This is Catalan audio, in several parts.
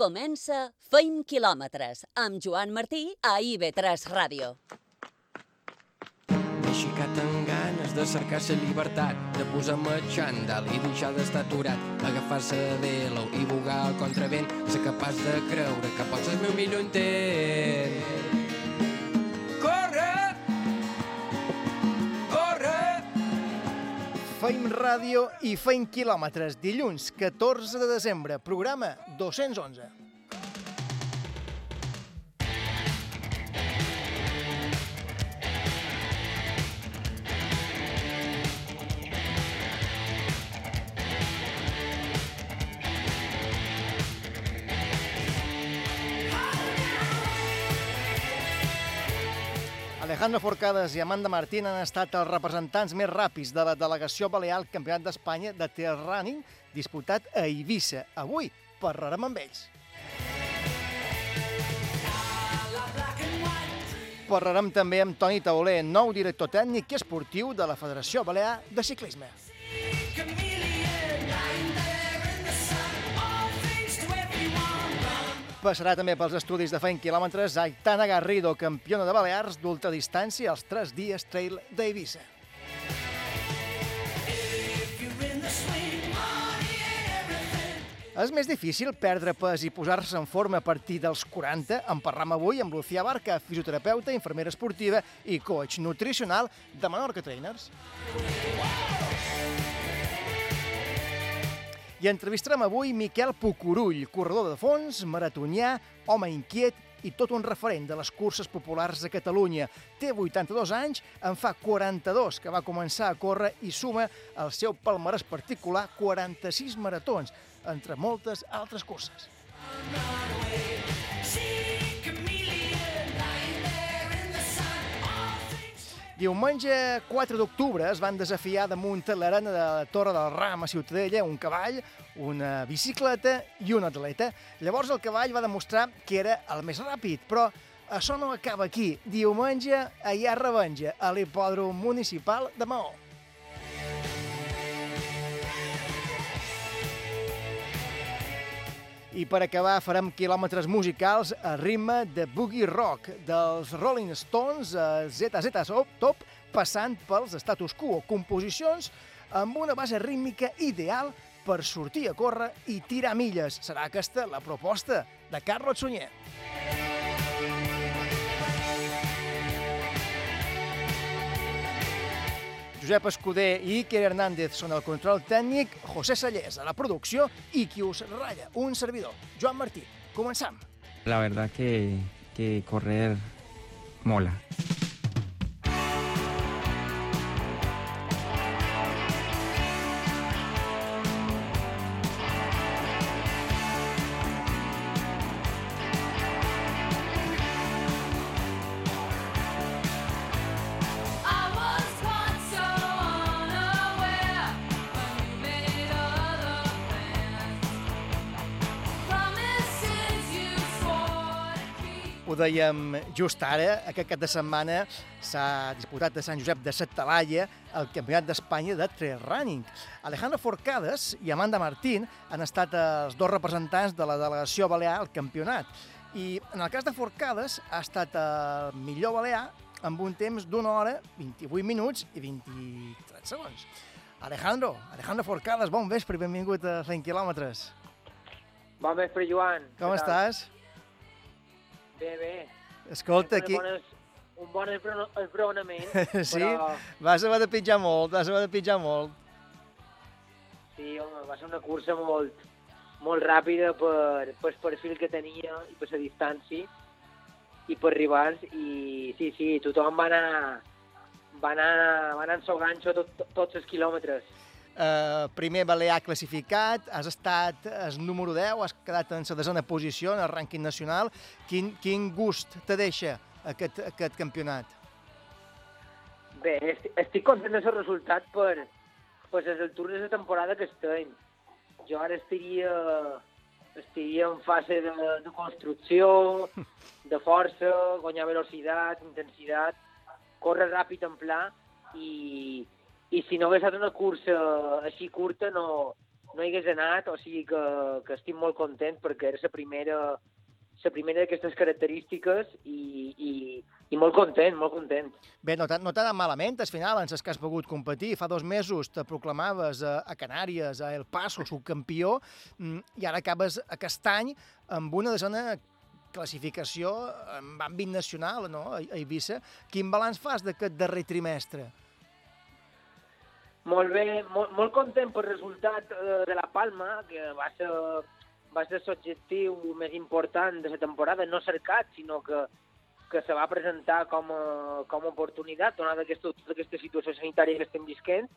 Comença Feim quilòmetres amb Joan Martí a IB3 Ràdio. Aixecat amb ganes de cercar la llibertat, de posar-me xandall i deixar d'estar aturat, agafar-se de l'ou i bugar al contravent, ser capaç de creure que pots el meu millor intent. Feim ràdio i feim quilòmetres. Dilluns, 14 de desembre, programa 211. Alejandro Forcades i Amanda Martín han estat els representants més ràpids de la delegació balear al Campionat d'Espanya de trail running disputat a Eivissa. Avui parlarem amb ells. Parlarem també amb Toni Tauler, nou director tècnic i esportiu de la Federació Balear de Ciclisme. Passarà també pels estudis de feint quilòmetres Aitana Garrido, campiona de Balears d'ultradistància als 3 dies trail d'Eivissa. És més difícil perdre pes i posar-se en forma a partir dels 40. En parlam avui amb Lucía Barca, fisioterapeuta, infermera esportiva i coach nutricional de Menorca Trainers. I entrevistarem avui Miquel Pucurull, corredor de fons, maratonià, home inquiet i tot un referent de les curses populars a Catalunya. Té 82 anys, en fa 42 que va començar a córrer i suma al seu palmarès particular 46 maratons, entre moltes altres curses. Diumenge 4 d'octubre es van desafiar damunt l'arena de la Torre del Ram a Ciutadella un cavall, una bicicleta i un atleta. Llavors el cavall va demostrar que era el més ràpid, però això no acaba aquí. Diumenge hi ha revenja a l'hipòdrom municipal de Maó. I per acabar farem quilòmetres musicals a ritme de boogie rock dels Rolling Stones a ZZ Top, passant pels status quo, composicions amb una base rítmica ideal per sortir a córrer i tirar milles. Serà aquesta la proposta de Carlos Sunyer. Josep Escudé i Iker Hernández són el control tècnic, José Sallés a la producció i qui us ratlla, un servidor, Joan Martí. Començam. La verdad que, que correr mola. Dèiem just ara, aquest cap de setmana s'ha disputat a Sant Josep de Setalaia el Campionat d'Espanya de Trail Running. Alejandro Forcades i Amanda Martín han estat els dos representants de la delegació balear al campionat. I en el cas de Forcades ha estat el millor balear amb un temps d'una hora, 28 minuts i 23 segons. Alejandro, Alejandro Forcades, bon vespre i benvingut a 100 quilòmetres. Bon vespre, Joan. Com Què tal? Bé, bé. Escolta, aquí... bones- Un bon esbro- esbronament, Sí? però Vas haver de pitjar molt, vas haver de pitjar molt. sí, home, va ser una cursa molt, molt ràpida per, per perfil que tenia i per la distància i per rivals i sí, sí, tothom va anar va anar, va anar ganxo tot, tots els quilòmetres. Uh, primer balear classificat, has estat el número 10, has quedat en la desena posició en el rànquing nacional. Quin, quin gust te deixa aquest, aquest campionat? Bé, estic content del resultat per, per les altures de temporada que estem. Jo ara estaria, estaria en fase de, de construcció, de força, guanyar velocitat, intensitat, córrer ràpid en pla i, i si no hagués estat una cursa així curta no, no hi hagués anat, o sigui que, que estic molt content perquè era la primera la primera d'aquestes característiques i, i, i molt content, molt content. Bé, no t'ha no anat malament, al final, en les que has pogut competir. Fa dos mesos te proclamaves a, a Canàries, a El Paso, subcampió, mm, i ara acabes aquest any amb una desena classificació en àmbit nacional, no?, a Eivissa. Quin balanç fas d'aquest darrer trimestre? Molt bé, molt, molt content pel resultat eh, de la Palma, que va ser, va ser l'objectiu més important de la temporada, no cercat, sinó que, que se va presentar com a, com a oportunitat, donada aquesta, tota aquesta situació sanitària que estem visquent,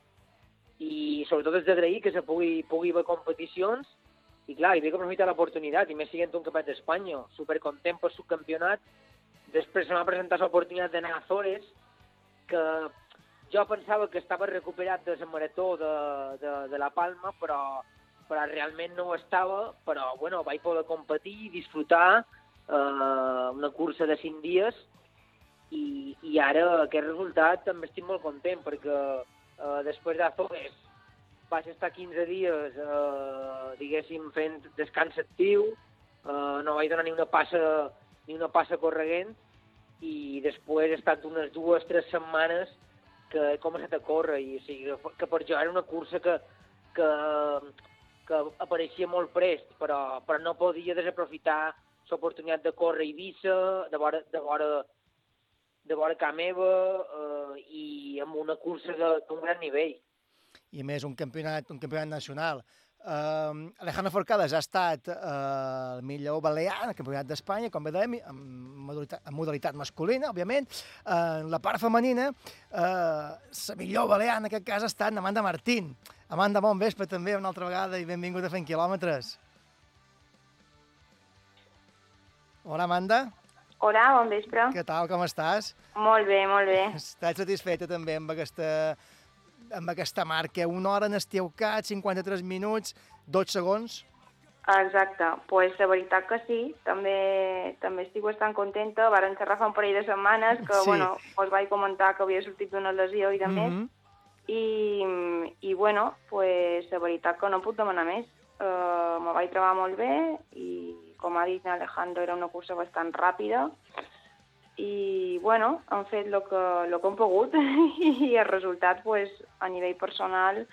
i sobretot és d'agrair que se pugui, pugui haver competicions, i clar, hi havia que aprofitar l'oportunitat, i més siguent un campionat d'Espanya, supercontent pel subcampionat, després se m'ha presentat l'oportunitat d'anar a Azores, que jo pensava que estava recuperat de la marató de, de, de la Palma, però, però realment no ho estava, però bueno, vaig poder competir i disfrutar eh, una cursa de 5 dies i, i ara aquest resultat també estic molt content perquè eh, després d'Azores vaig estar 15 dies, eh, diguéssim, fent descans actiu, eh, no vaig donar ni una passa ni una passa correguent i després he estat unes dues, tres setmanes que he començat a córrer i o sigui, que, per jo era una cursa que, que, que apareixia molt prest, però, però no podia desaprofitar l'oportunitat de córrer a Eivissa, de vora, de vora, de vora Ca meva eh, i amb una cursa d'un gran nivell. I més, un campionat, un campionat nacional. Uh, Alejandro Forcades ha estat uh, el millor balear en el Campionat d'Espanya, com bé dèiem, en modalitat, en modalitat masculina, òbviament. Uh, en la part femenina, uh, la millor balear en aquest cas ha estat Amanda Martín. Amanda, bon vespre també una altra vegada i benvingut a Fent Quilòmetres. Hola, Amanda. Hola, bon vespre. Què tal, com estàs? Molt bé, molt bé. Estàs satisfeta també amb aquesta, amb aquesta marca? Una hora en Estiaucat, 53 minuts, 12 segons. Exacte, pues la veritat que sí, també també estic bastant contenta. Varen xerrar fa un parell de setmanes que, Sí. bueno, us vaig comentar que havia sortit d'una lesió i de més. Mhm. I, I, bueno, pues la veritat que no puc demanar més. Uh, me vaig trobar molt bé i, com ha dit Alejandro, era una cursa bastant ràpida i, bueno, han fet el que, lo que han pogut i el resultat, pues, a nivell personal,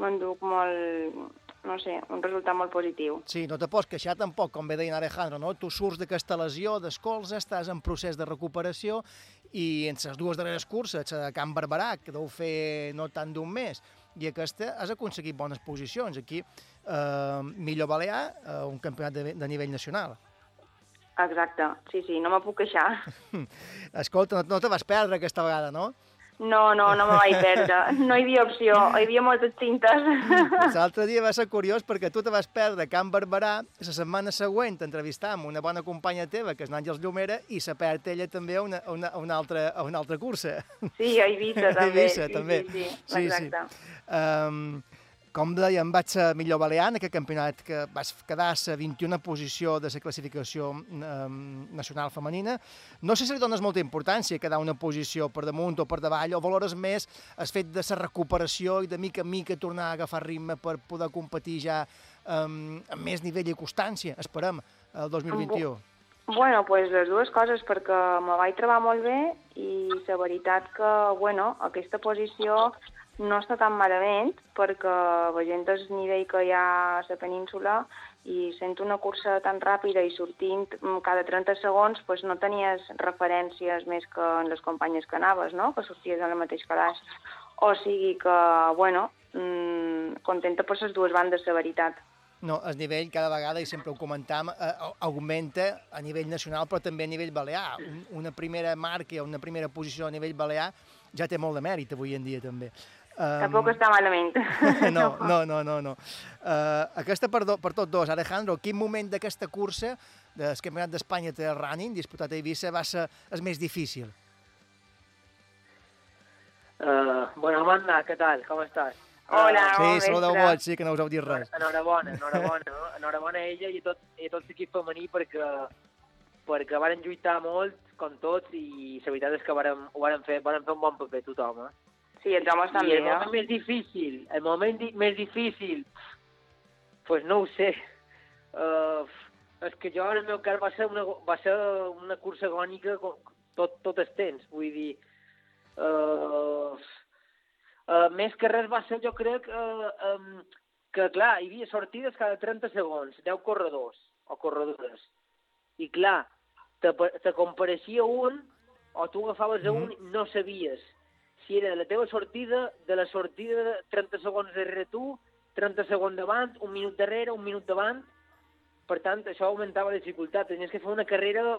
m'enduc molt, no sé, un resultat molt positiu. Sí, no te pots queixar tampoc, com bé deia en Alejandro, no? Tu surts d'aquesta lesió d'escolza, estàs en procés de recuperació i en les dues darreres curses, de Can Barberà, que deu fer no tant d'un mes, i aquesta has aconseguit bones posicions. Aquí, eh, millor balear, eh, un campionat de, de nivell nacional. Exacte, sí, sí, no me puc queixar. Escolta, no, no te vas perdre aquesta vegada, no? No, no, no me vaig perdre. No hi havia opció, hi havia moltes cintes. L'altre dia va ser curiós perquè tu te vas perdre a Can Barberà, la setmana següent t'entrevistam una bona companya teva, que és l'Àngels Llumera, i se perd ella també a una, a una, a una, altra, a una altra cursa. Sí, a Eivissa A també. Eivissa, sí, també. Sí, sí, Sí, sí. exacte. Um, com dèiem, vaig ser millor balear en aquest campionat que vas quedar a la 21a posició de la classificació um, nacional femenina. No sé si li dones molta importància quedar una posició per damunt o per davall, o valores més el fet de la recuperació i de mica en mica tornar a agafar ritme per poder competir ja um, amb més nivell i constància, esperem, el 2021. Bueno, pues les dues coses, perquè me vaig trobar molt bé i la veritat que, bueno, aquesta posició no està tan malament perquè veient el nivell que hi ha a la península i sent una cursa tan ràpida i sortint mm, cada 30 segons, pues no tenies referències més que en les companyes que anaves, no? que sorties en el mateix calaix. O sigui que, bueno, mmm, contenta per les dues bandes, la veritat. No, el nivell cada vegada, i sempre ho comentam, eh, augmenta a nivell nacional, però també a nivell balear. Un, una primera marca, una primera posició a nivell balear ja té molt de mèrit avui en dia, també. Um, Tampoc està malament. no, no, no, no. no. Uh, aquesta per, do, per tots dos. Alejandro, quin moment d'aquesta cursa del Campionat d'Espanya de running disputat a Eivissa va ser el més difícil? Uh, bueno, Amanda, què tal? Com estàs? Hola, Sí, bon saludeu molt, sí, que no us heu dit res. Enhorabona, enhorabona, no? enhorabona a ella i a tot, i a tot l'equip femení perquè, perquè varen lluitar molt, com tots, i la veritat és que varen, ho varen fer, varen fer un bon paper tothom. Eh? Sí, els homes I també, el eh? moment més difícil, el moment di més difícil, pues no ho sé. Uh, és que jo, en el meu cas, va ser una, va ser una cursa agònica tot, tot el temps. Vull dir, uh, uh, més que res va ser, jo crec, uh, um, que, clar, hi havia sortides cada 30 segons, 10 corredors o corredores. I, clar, te, te compareixia un o tu agafaves a un i no sabies si era de la teva sortida, de la sortida de 30 segons darrere tu, 30 segons davant, un minut darrere, un minut davant. Per tant, això augmentava la dificultat. Tenies que fer una carrera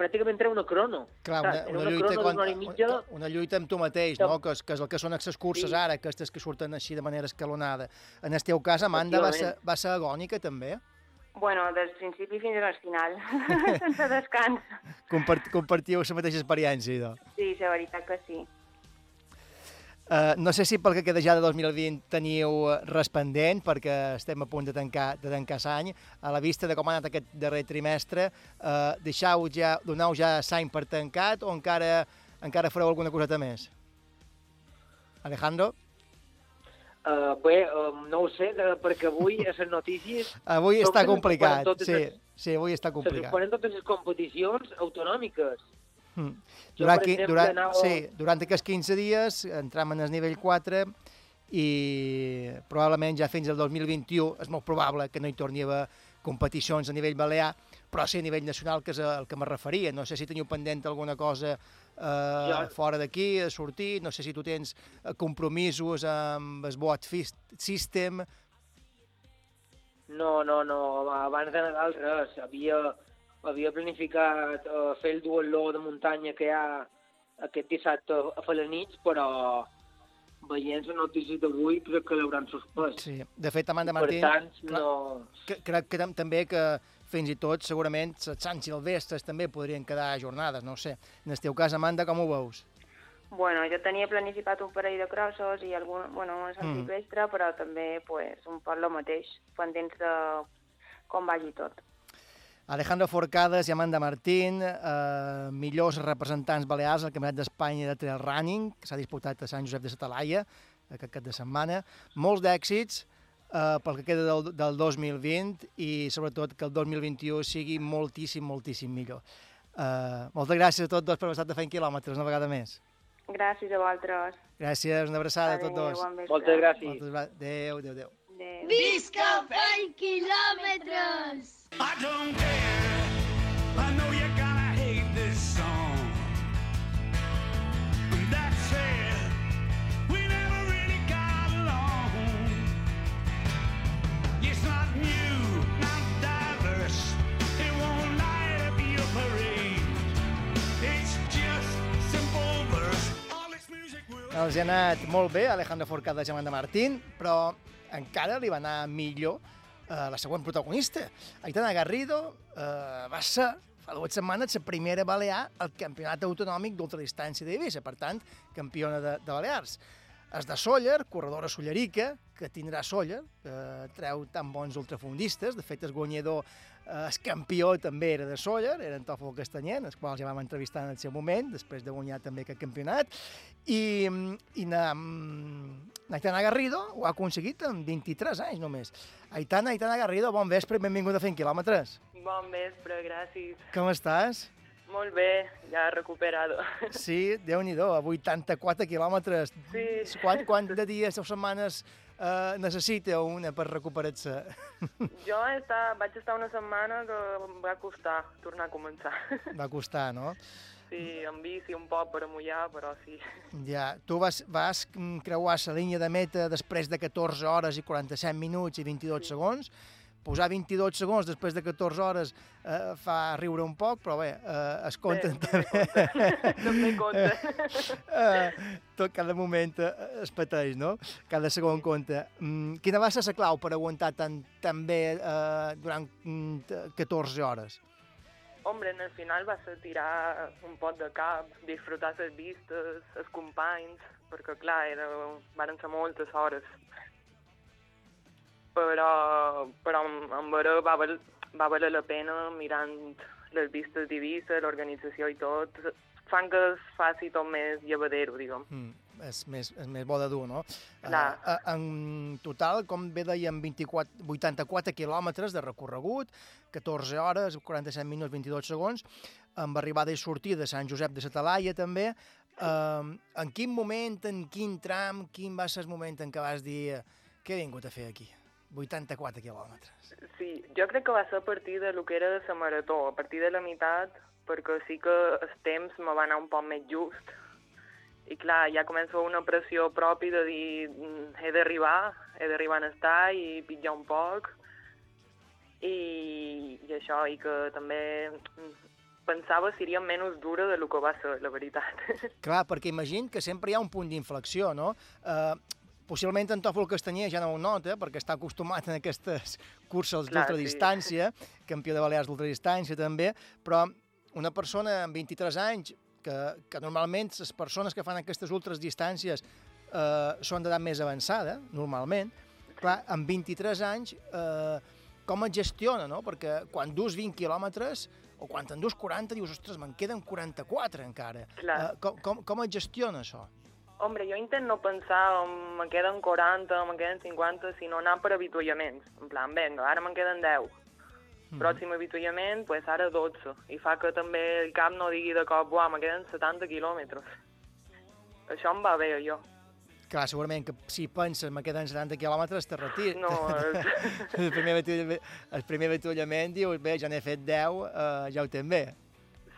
pràcticament era una crono. Clar, una, una, una lluita crono i mitja. una, lluita amb tu mateix, no? Que és, que és el que són aquestes curses Sí. ara, aquestes que surten així de manera escalonada. En el teu cas, Amanda, va ser, va ser agònica, també? Bueno, del principi fins al final, sense descans. Compart compartíeu la mateixa experiència, idò. Sí, la veritat que sí. Uh, no sé si pel que queda ja de 2020 teniu eh, res pendent, perquè estem a punt de tancar, de tancar l'any. A la vista de com ha anat aquest darrer trimestre, uh, deixau ja, doneu ja l'any per tancat o encara, encara fareu alguna coseta més? Alejandro? Uh, bé, uh, no ho sé, de, perquè avui a les notícies Avui està se complicat, sí, les- sí, avui està se complicat. suspenen totes les competicions autonòmiques. Mm. Jo, Durant, qui, exemple, durant, anava- sí, durant aquests 15 dies entram en el nivell 4 i probablement ja fins al 2021 és molt probable que no hi torni a haver competicions a nivell balear, però sí a nivell nacional, que és el que me referia. No sé si teniu pendent alguna cosa eh, Jo- fora d'aquí, a sortir, no sé si tu tens eh, compromisos amb el Boat Fist System. No, no, no, abans de Nadal res. Havia, havia planificat uh, fer el duatló de muntanya que hi ha aquest dissabte a Falanits, però veient les notícies d'avui crec que l'hauran suspès. Sí. De fet, Amanda per Martín, tant, clar, no... que, crec que tam- també que fins i tot segurament les Sant Silvestres també podrien quedar ajornades, no ho sé. En el teu cas, Amanda, com ho veus? Bueno, jo tenia planificat un parell de crossos i algun, bueno, un Sant Mm. Silvestre, però també pues, un poc el mateix, pendents de com vagi tot. Alejandro Forcades i Amanda Martín, eh, millors representants balears al Campionat d'Espanya de Trail Running, que s'ha disputat a Sant Josep de Satalaia aquest cap de setmana. Molts d'èxits eh, pel que queda del, del 2020 i sobretot que el 2021 sigui moltíssim, moltíssim millor. Eh, moltes gràcies a tots dos per haver estat de fent quilòmetres una vegada més. Gràcies a vosaltres. Gràcies, una abraçada a tots Adéu, dos. Moltes gràcies. Moltes. Adéu, adéu, adéu. Adéu. Visca fent quilòmetres! I don't care. I know you're gonna hate this song. That said, we never really got along. Not new. It won't light up parade. It's just verse. Music will. Els ha anat molt bé, Alejandro Forcada i Amanda Martín, però encara li va anar millor eh, la següent protagonista. Aitana Garrido eh, va ser fa dues setmanes la primera balear al campionat autonòmic d'ultradistància d'Eivissa, per tant, campiona de, de Balears. És de Sóller, corredora sollerica, que tindrà Sóller, que treu tan bons ultrafundistes. De fet, el guanyador, el campió també era de Sóller, era en Tòfol Castanyent, els quals ja vam entrevistar en el seu moment, després de guanyar també aquest campionat. I, i na, mm, Aitana Garrido ho ha aconseguit en 23 anys només. Aitana, Aitana Garrido, bon vespre i benvinguda a Fent Quilòmetres. Bon vespre, gràcies. Com estàs? Molt bé, ja recuperado. Sí, déu nhi a 84 quilòmetres. Sí. Quant, quant de dies o setmanes eh, necessita una per recuperar-se? Jo està, vaig estar una setmana que em va costar tornar a començar. Va costar, no? Sí, en bici un poc per amullar, però sí. Ja, tu vas, vas mm, creuar la línia de meta després de 14 hores i 47 minuts i 22 segons. Posar 22 segons després de 14 hores eh, fa riure un poc, però bé, eh, es compten Bé, també. També compta. eh, tot cada moment eh, es pateix, no? Cada segon compta. Mm, quina va ser la clau per aguantar tan, tan bé eh, durant mm, t- 14 hores? Hombre, en el final va ser tirar un pot de cap, disfrutar les vistes, els companys, perquè clar, era, van ser moltes hores. Però, però en, veure va, val, va valer la pena mirant les vistes d'Eivissa, l'organització i tot, fan que es faci tot més llevadero, diguem. Mm. és més, és més bo de dur, no? Clar. Uh, en total, com bé dèiem, 24, 84 quilòmetres de recorregut, 14 hores, 47 minuts, 22 segons, amb arribada i sortida de Sant Josep de Satalaia també. Uh, en quin moment, en quin tram, quin va ser el moment en què vas dir què he vingut a fer aquí? 84 quilòmetres. Sí, jo crec que va ser a partir de lo que era de la marató, a partir de la meitat, perquè sí que el temps me va anar un poc més just. I clar, ja comença una pressió pròpia de dir "Mm, he d'arribar, he d'arribar a estar i pitjar un poc. I, I això, i que també mm, pensava seria menys dura de lo que va ser, la veritat. Clar, perquè imagino que sempre hi ha un punt d'inflexió, no? Uh, possiblement en Tòfol Castanyer ja no ho nota, perquè està acostumat a aquestes curses d'ultradistància, campió de Balears d'ultradistància també, però una persona amb 23 anys, que, que normalment les persones que fan aquestes ultradistàncies eh, són d'edat més avançada, normalment, clar, amb 23 anys, eh, com es gestiona, no? Perquè quan dus 20 quilòmetres o quan en dus 40 dius, ostres, me'n queden 44 encara. Clar. Eh, com, com, com es gestiona això? Hombre, jo intento no pensar en me queden 40, me queden 50, sinó anar per avituallaments. En plan, vinga, ara me'n queden 10. Mhm. Pròxim avituallament, pues ara 12. I fa que també el cap no digui de cop, buah, me queden 70 quilòmetres. Això em va bé, jo. Clar, segurament que si penses me queden 70 quilòmetres te retires. No, el, primer el primer avituallament dius, bé, ja n'he fet 10, eh, ja ho tenc bé.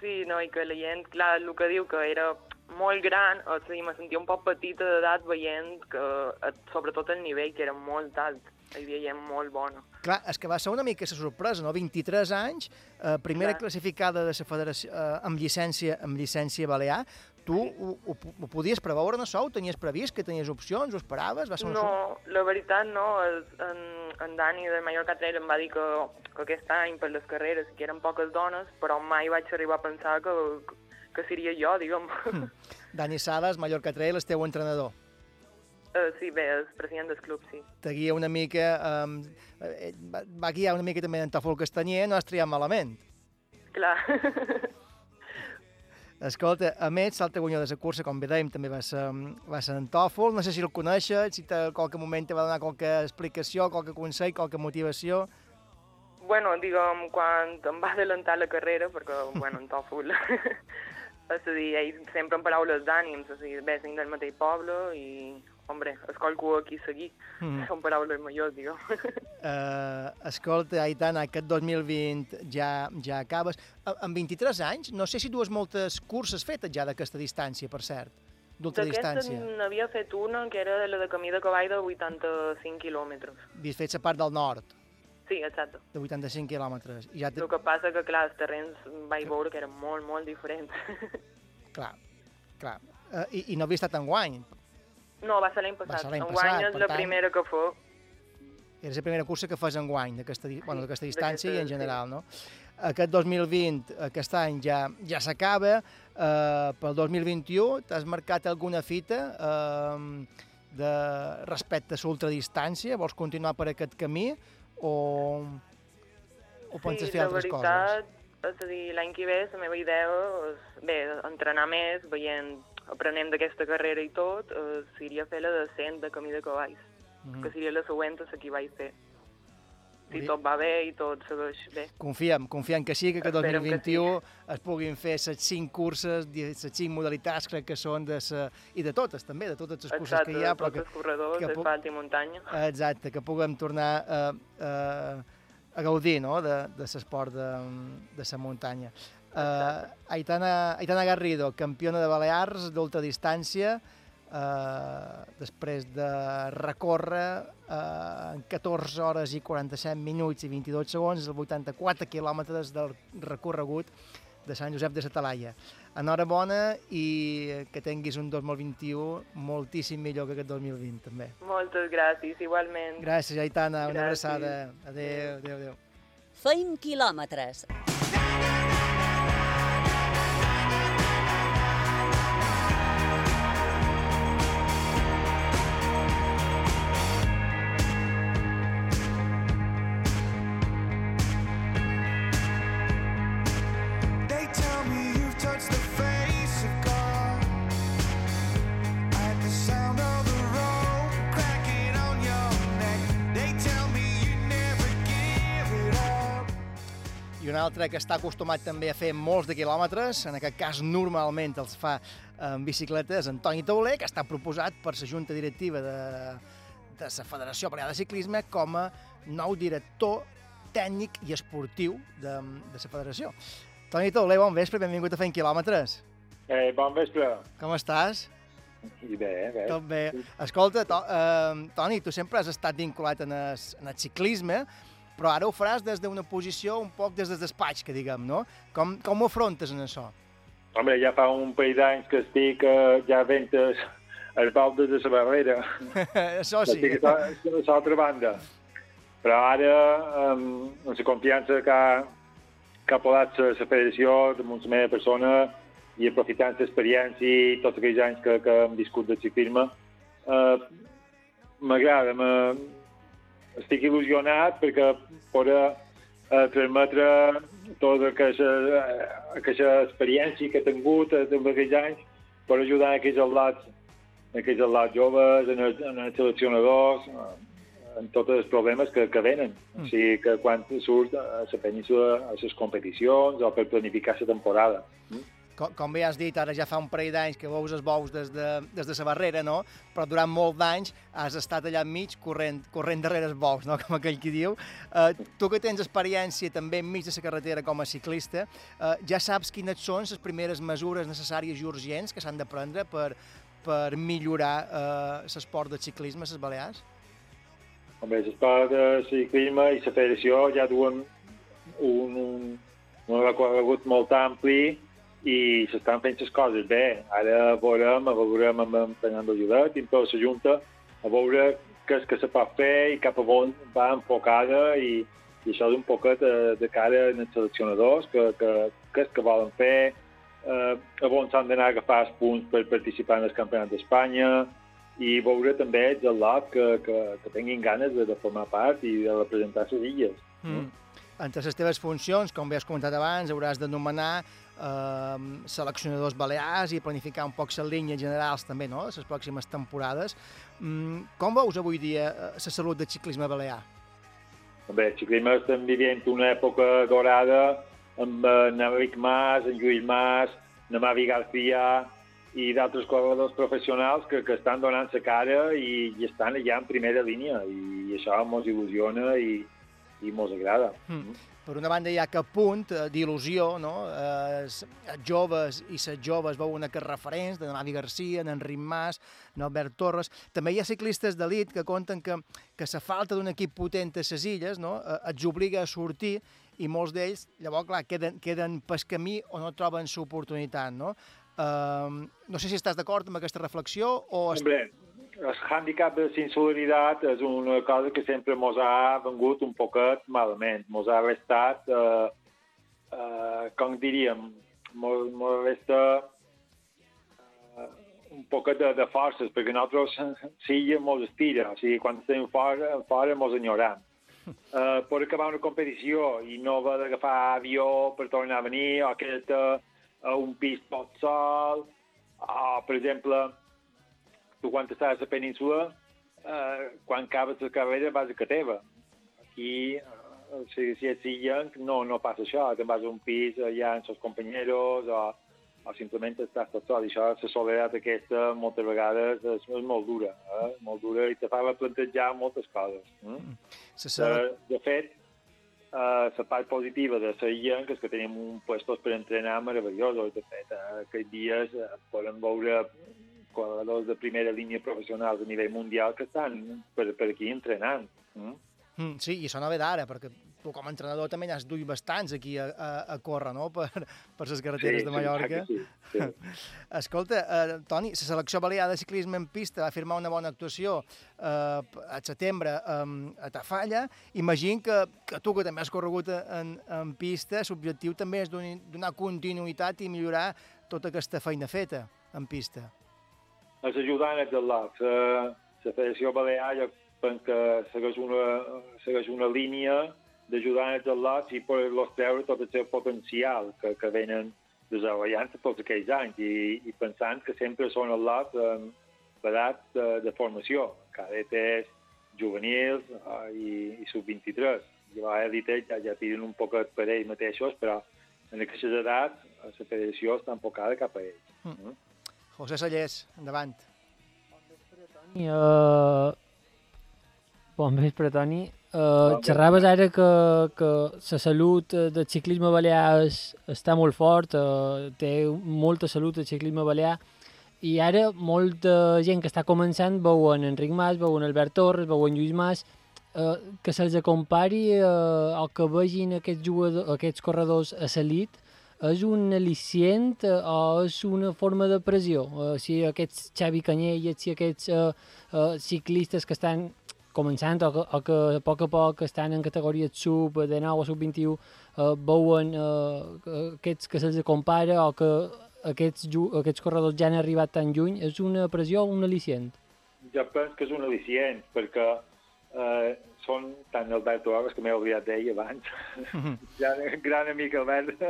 Sí, no, i que la gent, clar, el que diu que era molt gran, o sigui, me sentia un poc petita d'edat veient que, eh, sobretot el nivell, que era molt alt. Hi havia gent molt bona. Clar, és que va ser una mica la sorpresa, no? 23 anys, eh, primera Clar. classificada de la federació eh, amb llicència amb llicència balear. Tu ho, ho, ho podies preveure això? Ho tenies previst? Que tenies opcions? Ho esperaves? Va ser una No, la veritat no. El, en, en Dani de Mallorca Trail em va dir que, que aquest any per les carreres que eren poques dones, però mai vaig arribar a pensar que, que seria jo, diguem. sor- Dani Sales, Mallorca Trail, el teu entrenador. Uh, sí, bé, el president del club, sí. te guia una mica, um, va, va guiar una mica també en Tòfol Castanyer, no has triat malament. Clar. Escolta, a més, salta guanyador de la cursa, com bé dèiem, també va ser, va ser en Tòfol, no sé si el coneixes, si te, qualque moment te va donar qualque explicació, qualque consell, qualque motivació. bueno, diguem, quan em va adelantar la carrera, perquè, bueno, en Tòfol, és a dir, ell sempre en paraules d'ànims, és a dir, bé, del mateix poble i, hombre, escolco aquí seguir. Mhm. Són paraules majors, diguem. Uh, escolta, Aitana, aquest 2020 ja, ja acabes. A- Amb 23 anys, no sé si dues moltes curses fetes ja d'aquesta distància, per cert, D'aquesta d'ultradistància. n'havia fet una, que era de la de camí de cavall de 85 quilòmetres. Havies fet la part del nord, Sí, exacte. de 85 quilòmetres. I ja te... El que passa que, clar, els terrenys vaig veure que eren molt, molt diferents. Clar, clar. Uh, i, I no havia estat enguany. no, va ser l'any Va passat. ser Enguany passat, és la tant- primera que fa. Era la primera cursa que fas enguany, d'aquesta di- bueno, d'aquesta distància i en d'aquesta, general, no? Aquest 2020, aquest any ja ja s'acaba. Eh, pel 2021 t'has marcat alguna fita eh, de respecte a l'ultradistància? Vols continuar per aquest camí o, o penses sí, fer altres veritat, coses? és a dir, l'any que ve la meva idea és, bé, entrenar més, veient, aprenent d'aquesta carrera i tot, eh, seria fer la de 100 de camí de cavalls, Mhm. que seria la següent a la que vaig fer. Si tot va bé i tot segueix bé. Confiem, confiem que sí, que aquest Esperem que 2021 es puguin fer les 5 curses, les 5 modalitats, crec que són de sa, i de totes també, de totes les curses Exacte, que hi ha, de però tots que, els corredors, que asfalt i muntanya. Exacte, que puguem tornar a, a, a gaudir no? de, de l'esport de, de la muntanya. Uh, Aitana, Aitana Garrido, campiona de Balears d'ultradistància, uh, després de recórrer uh, en 14 hores i 47 minuts i 22 segons, els 84 quilòmetres del recorregut de Sant Josep de Satalaia. Enhorabona i que tinguis un 2021 moltíssim millor que aquest 2020, també. Moltes gràcies, igualment. Gràcies, Aitana. Una Gràcies. abraçada. Adéu, adéu, adéu. Feim quilòmetres. Altre que està acostumat també a fer molts de quilòmetres, en aquest cas normalment els fa en bicicletes, Antoni Tauler, que està proposat per la Junta Directiva de, de la Federació Balear de Ciclisme com a nou director tècnic i esportiu de, de la federació. Toni Tauler, bon vespre, benvingut a Fent Quilòmetres. Eh, bon vespre. Com estàs? I bé, bé. Tot bé. Escolta, to, eh, Toni, tu sempre has estat vinculat en el, en el ciclisme, però ara ho faràs des d'una posició un poc des del despatx, que diguem, no? Com, com ho afrontes en això? Home, ja fa un parell d'anys que estic eh, ja fent els, baldes de la barrera. això sí. Estic a a l'altra banda. Però ara, amb, amb la confiança que ha, que ha posat la, la federació damunt la meva persona i aprofitant l'experiència i tots aquells anys que, que hem viscut de ciclisme, eh, m'agrada, estic il·lusionat perquè poder eh, transmetre tota aquesta, eh, aquesta experiència que he tingut en aquells anys per ajudar aquells atlats, aquells atlats joves, en els, en els seleccionadors, en tots els problemes que, que venen. Mm. O sigui que quan surt a la península a les competicions o per planificar la temporada. Com, com bé has dit, ara ja fa un parell d'anys que veus els bous des de, des de la barrera, no? Però durant molts d'anys has estat allà enmig corrent, corrent darrere els bous, no? Com aquell qui diu. Uh, tu que tens experiència també enmig de la carretera com a ciclista, uh, ja saps quines són les primeres mesures necessàries i urgents que s'han de prendre per, per millorar uh, l'esport de ciclisme a les Balears? Home, l'esport de ciclisme i la federació ja duen un, un, un recorregut molt ampli i s'estan fent les coses bé. Ara veurem, veurem amb Fernando Lloret i amb tota la Junta a veure què és que se pot fer i cap a on va enfocada i, i això d'un poquet de, de cara als seleccionadors, que, que, què és que volen fer, eh, a on s'han d'anar a agafar els punts per participar en el Campionat d'Espanya, i veure també els atlats que, que, que tinguin ganes de, de formar part i de representar les illes. Mm. Entre les teves funcions, com bé has comentat abans, hauràs de nomenar eh, seleccionadors balears i planificar un poc les línies generals també, no?, les pròximes temporades. Mm, com veus avui dia eh, la salut del ciclisme balear? Bé, el ciclisme estem vivint una època dorada amb en Enric Mas, en Lluís Mas, en Mavi García i d'altres corredors professionals que, que estan donant la cara i, i estan allà en primera línia i, això ens il·lusiona i, i ens agrada. Mm. Per una banda hi ha que punt eh, d'il·lusió, no? Eh, els joves i les joves veuen aquests referents, de Mavi Garcia, en Enric Mas, en Albert Torres. També hi ha ciclistes d'elit que conten que, que la falta d'un equip potent a les illes no? eh, els obliga a sortir i molts d'ells, llavors, clar, queden, queden pel camí o no troben l'oportunitat, no? Eh, no sé si estàs d'acord amb aquesta reflexió o... Hombre, el hàndicap de insolidaritat és una cosa que sempre mos ha vengut un poquet malament. Mos ha restat, eh, eh, com diríem, mos, mos resta eh, un poquet de, de forces, perquè nosaltres sí mos estira, o sigui, quan estem fora, fora mos enyorem. Uh, per acabar una competició i no haver d'agafar avió per tornar a venir, o quedar a un pis tot sol, o, per exemple, tu quan estàs a la península, eh, quan acabes la carrera vas a casa teva. Aquí, eh, si, si ets illenc, no, no passa això. Te'n vas a un pis allà amb els companyeros o, o simplement estàs tot sol. I això, la soledat aquesta, moltes vegades és, és molt dura, eh? molt dura i te fa replantejar moltes coses. Mm? Se sap- Eh, de fet, eh, la part positiva de ser illenc és que tenim un puestos per entrenar meravellosos. De fet, eh, aquests dies eh, podem veure corredors de primera línia professionals a nivell mundial que estan per, per aquí entrenant. Mm? Mm, sí, i això no ve d'ara, perquè tu com a entrenador també n'has duit bastants aquí a, a, a córrer, no?, per, per les carreteres Sí, de sí, Mallorca. sí, sí. Escolta, eh, Toni, la selecció balear de ciclisme en pista va firmar una bona actuació eh, a setembre eh, a Tafalla. Imagino que, que tu, que també has corregut en, en pista, l'objectiu també és donar continuïtat i millorar tota aquesta feina feta en pista. Els ajudant els atlats. La, la Federació Balear que segueix una, segueix una línia d'ajudar els atlats i poder-los treure tot el seu potencial que, que venen desenvolupant tots aquells anys i, i pensant que sempre són atlats en edat de, de formació, cadetes, juvenils eh, i, i sub-23. jo a élite ja, ja tiren un poquet per ells mateixos, però en aquestes edats la federació està enfocada cap a ells. Mm. José Sallés, endavant. I, uh, bon vespre, Toni. Uh, xerraves ara que, que la salut eh, del ciclisme balear és, està molt fort, uh, té molta salut el ciclisme balear, i ara molta gent que està començant veuen Enric Mas, veuen Albert Torres, veuen Lluís Mas, uh, que se'ls compari uh, o que vegin aquests, jugadors, aquests corredors a l'elit, és un al·licient eh, o és una forma de pressió? Uh, si aquests Xavi Canyelles, si aquests uh, uh, ciclistes que estan començant o que, o que a poc a poc estan en categories sub de 9 o sub 21 uh, veuen uh, aquests que se'ls compara o que aquests, aquests corredors ja han arribat tan lluny, és una pressió o un al·licient? Jo penso que és un al·licient, perquè eh, són tant Albert Torres, que m'he oblidat d'ell abans, ja, gran amic Albert.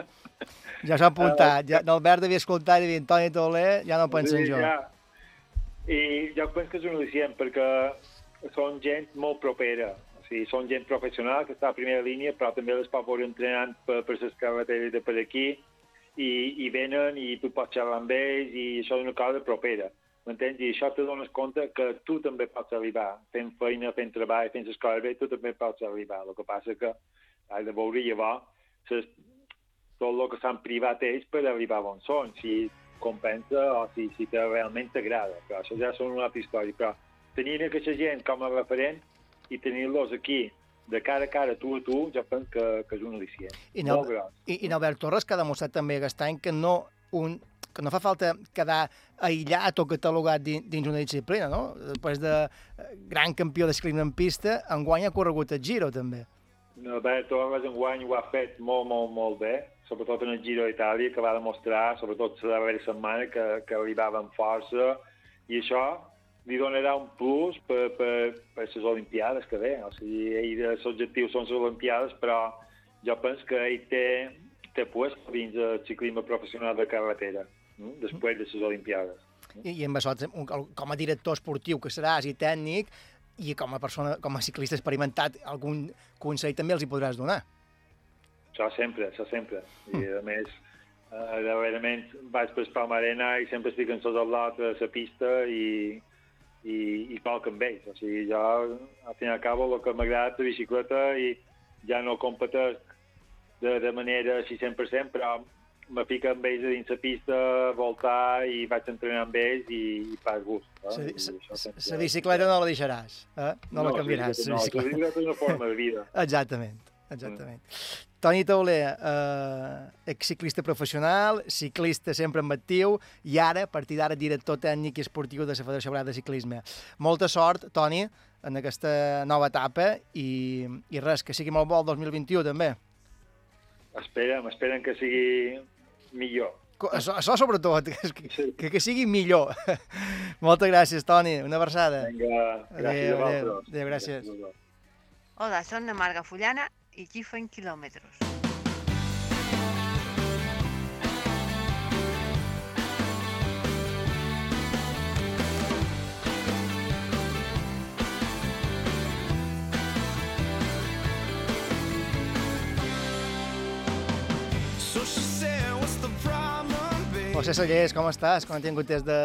Ja s'ha apuntat. Ja, L'Albert devia escoltar i dir Toni Toler, ja no penso en Sí, jo. Ja. I jo penso que és un al·licient, perquè són gent molt propera. O sigui, són gent professional que està a primera línia, però també les pot veure entrenant per, per les carreteres de per aquí, i, i venen i tu pots xerrar amb ells, i això és una cosa propera. M'entens? I això te dones compte que tu també pots arribar, fent feina, fent treball, fent les coses bé, tu també pots arribar. El que passa que has de veure llavors ses, tot el que s'han privat ells per arribar on són, si compensa o si, si te realment t'agrada. Però això ja són una altra història. Però tenir aquesta gent com a referent i tenir-los aquí de cara a cara, tu a tu, jo penso que, que és un al·licient. I, gros. i, i Albert Torres que ha demostrat també aquest any que no, un, que no fa falta quedar aïllat o catalogat din- dins una disciplina, no? Després de eh, gran campió de ciclisme en pista, enguany ha corregut el Giro, també. Albert Torres enguany ho ha fet molt, molt, molt bé, sobretot en el Giro d'Itàlia, que va demostrar, sobretot la darrera setmana, que, que arribava amb força, i això li donarà un plus per, per, per les Olimpiades que ve. O sigui, ell, els objectius són les Olimpiades, però jo penso que ell té, té puesto dins el ciclisme professional de carretera, mm? després de les Olimpiades. I, i amb això, com a director esportiu que seràs i tècnic, i com a persona, com a ciclista experimentat, algun consell també els hi podràs donar. Això sempre, això sempre. I a més, eh, darrerament vaig per Palmarena i sempre estic en sota l'altre a la pista i, i, i calc amb ells. O sigui, jo, al fin i al cabo, el que m'agrada és la bicicleta i ja no competesc de, de manera així 100%, però me fico amb ells a dins la pista, voltar i vaig entrenar amb ells i, i pas gust. Eh? La, la bicicleta no la deixaràs, eh? no, la la canviaràs. bicicleta No, la bicicleta és una forma de vida. Exactament, exactament. Toni Tauler, eh, exciclista professional, ciclista sempre en actiu i ara, a partir d'ara, director tècnic i esportiu de la Federació Balear de Ciclisme. Molta sort, Toni, en aquesta nova etapa i, i res, que sigui molt bo el 2021 també. Esperem, esperem que sigui millor. Això, això sobretot, que, que, que sigui millor. Moltes gràcies, Toni. Una abraçada. Vinga, gràcies Adéu, a adéu, vosaltres. adéu, gràcies. Gràcies. Hola, soc la Marga Fullana i aquí fem quilòmetres. José Sallés, com estàs? Com han tingut temps de,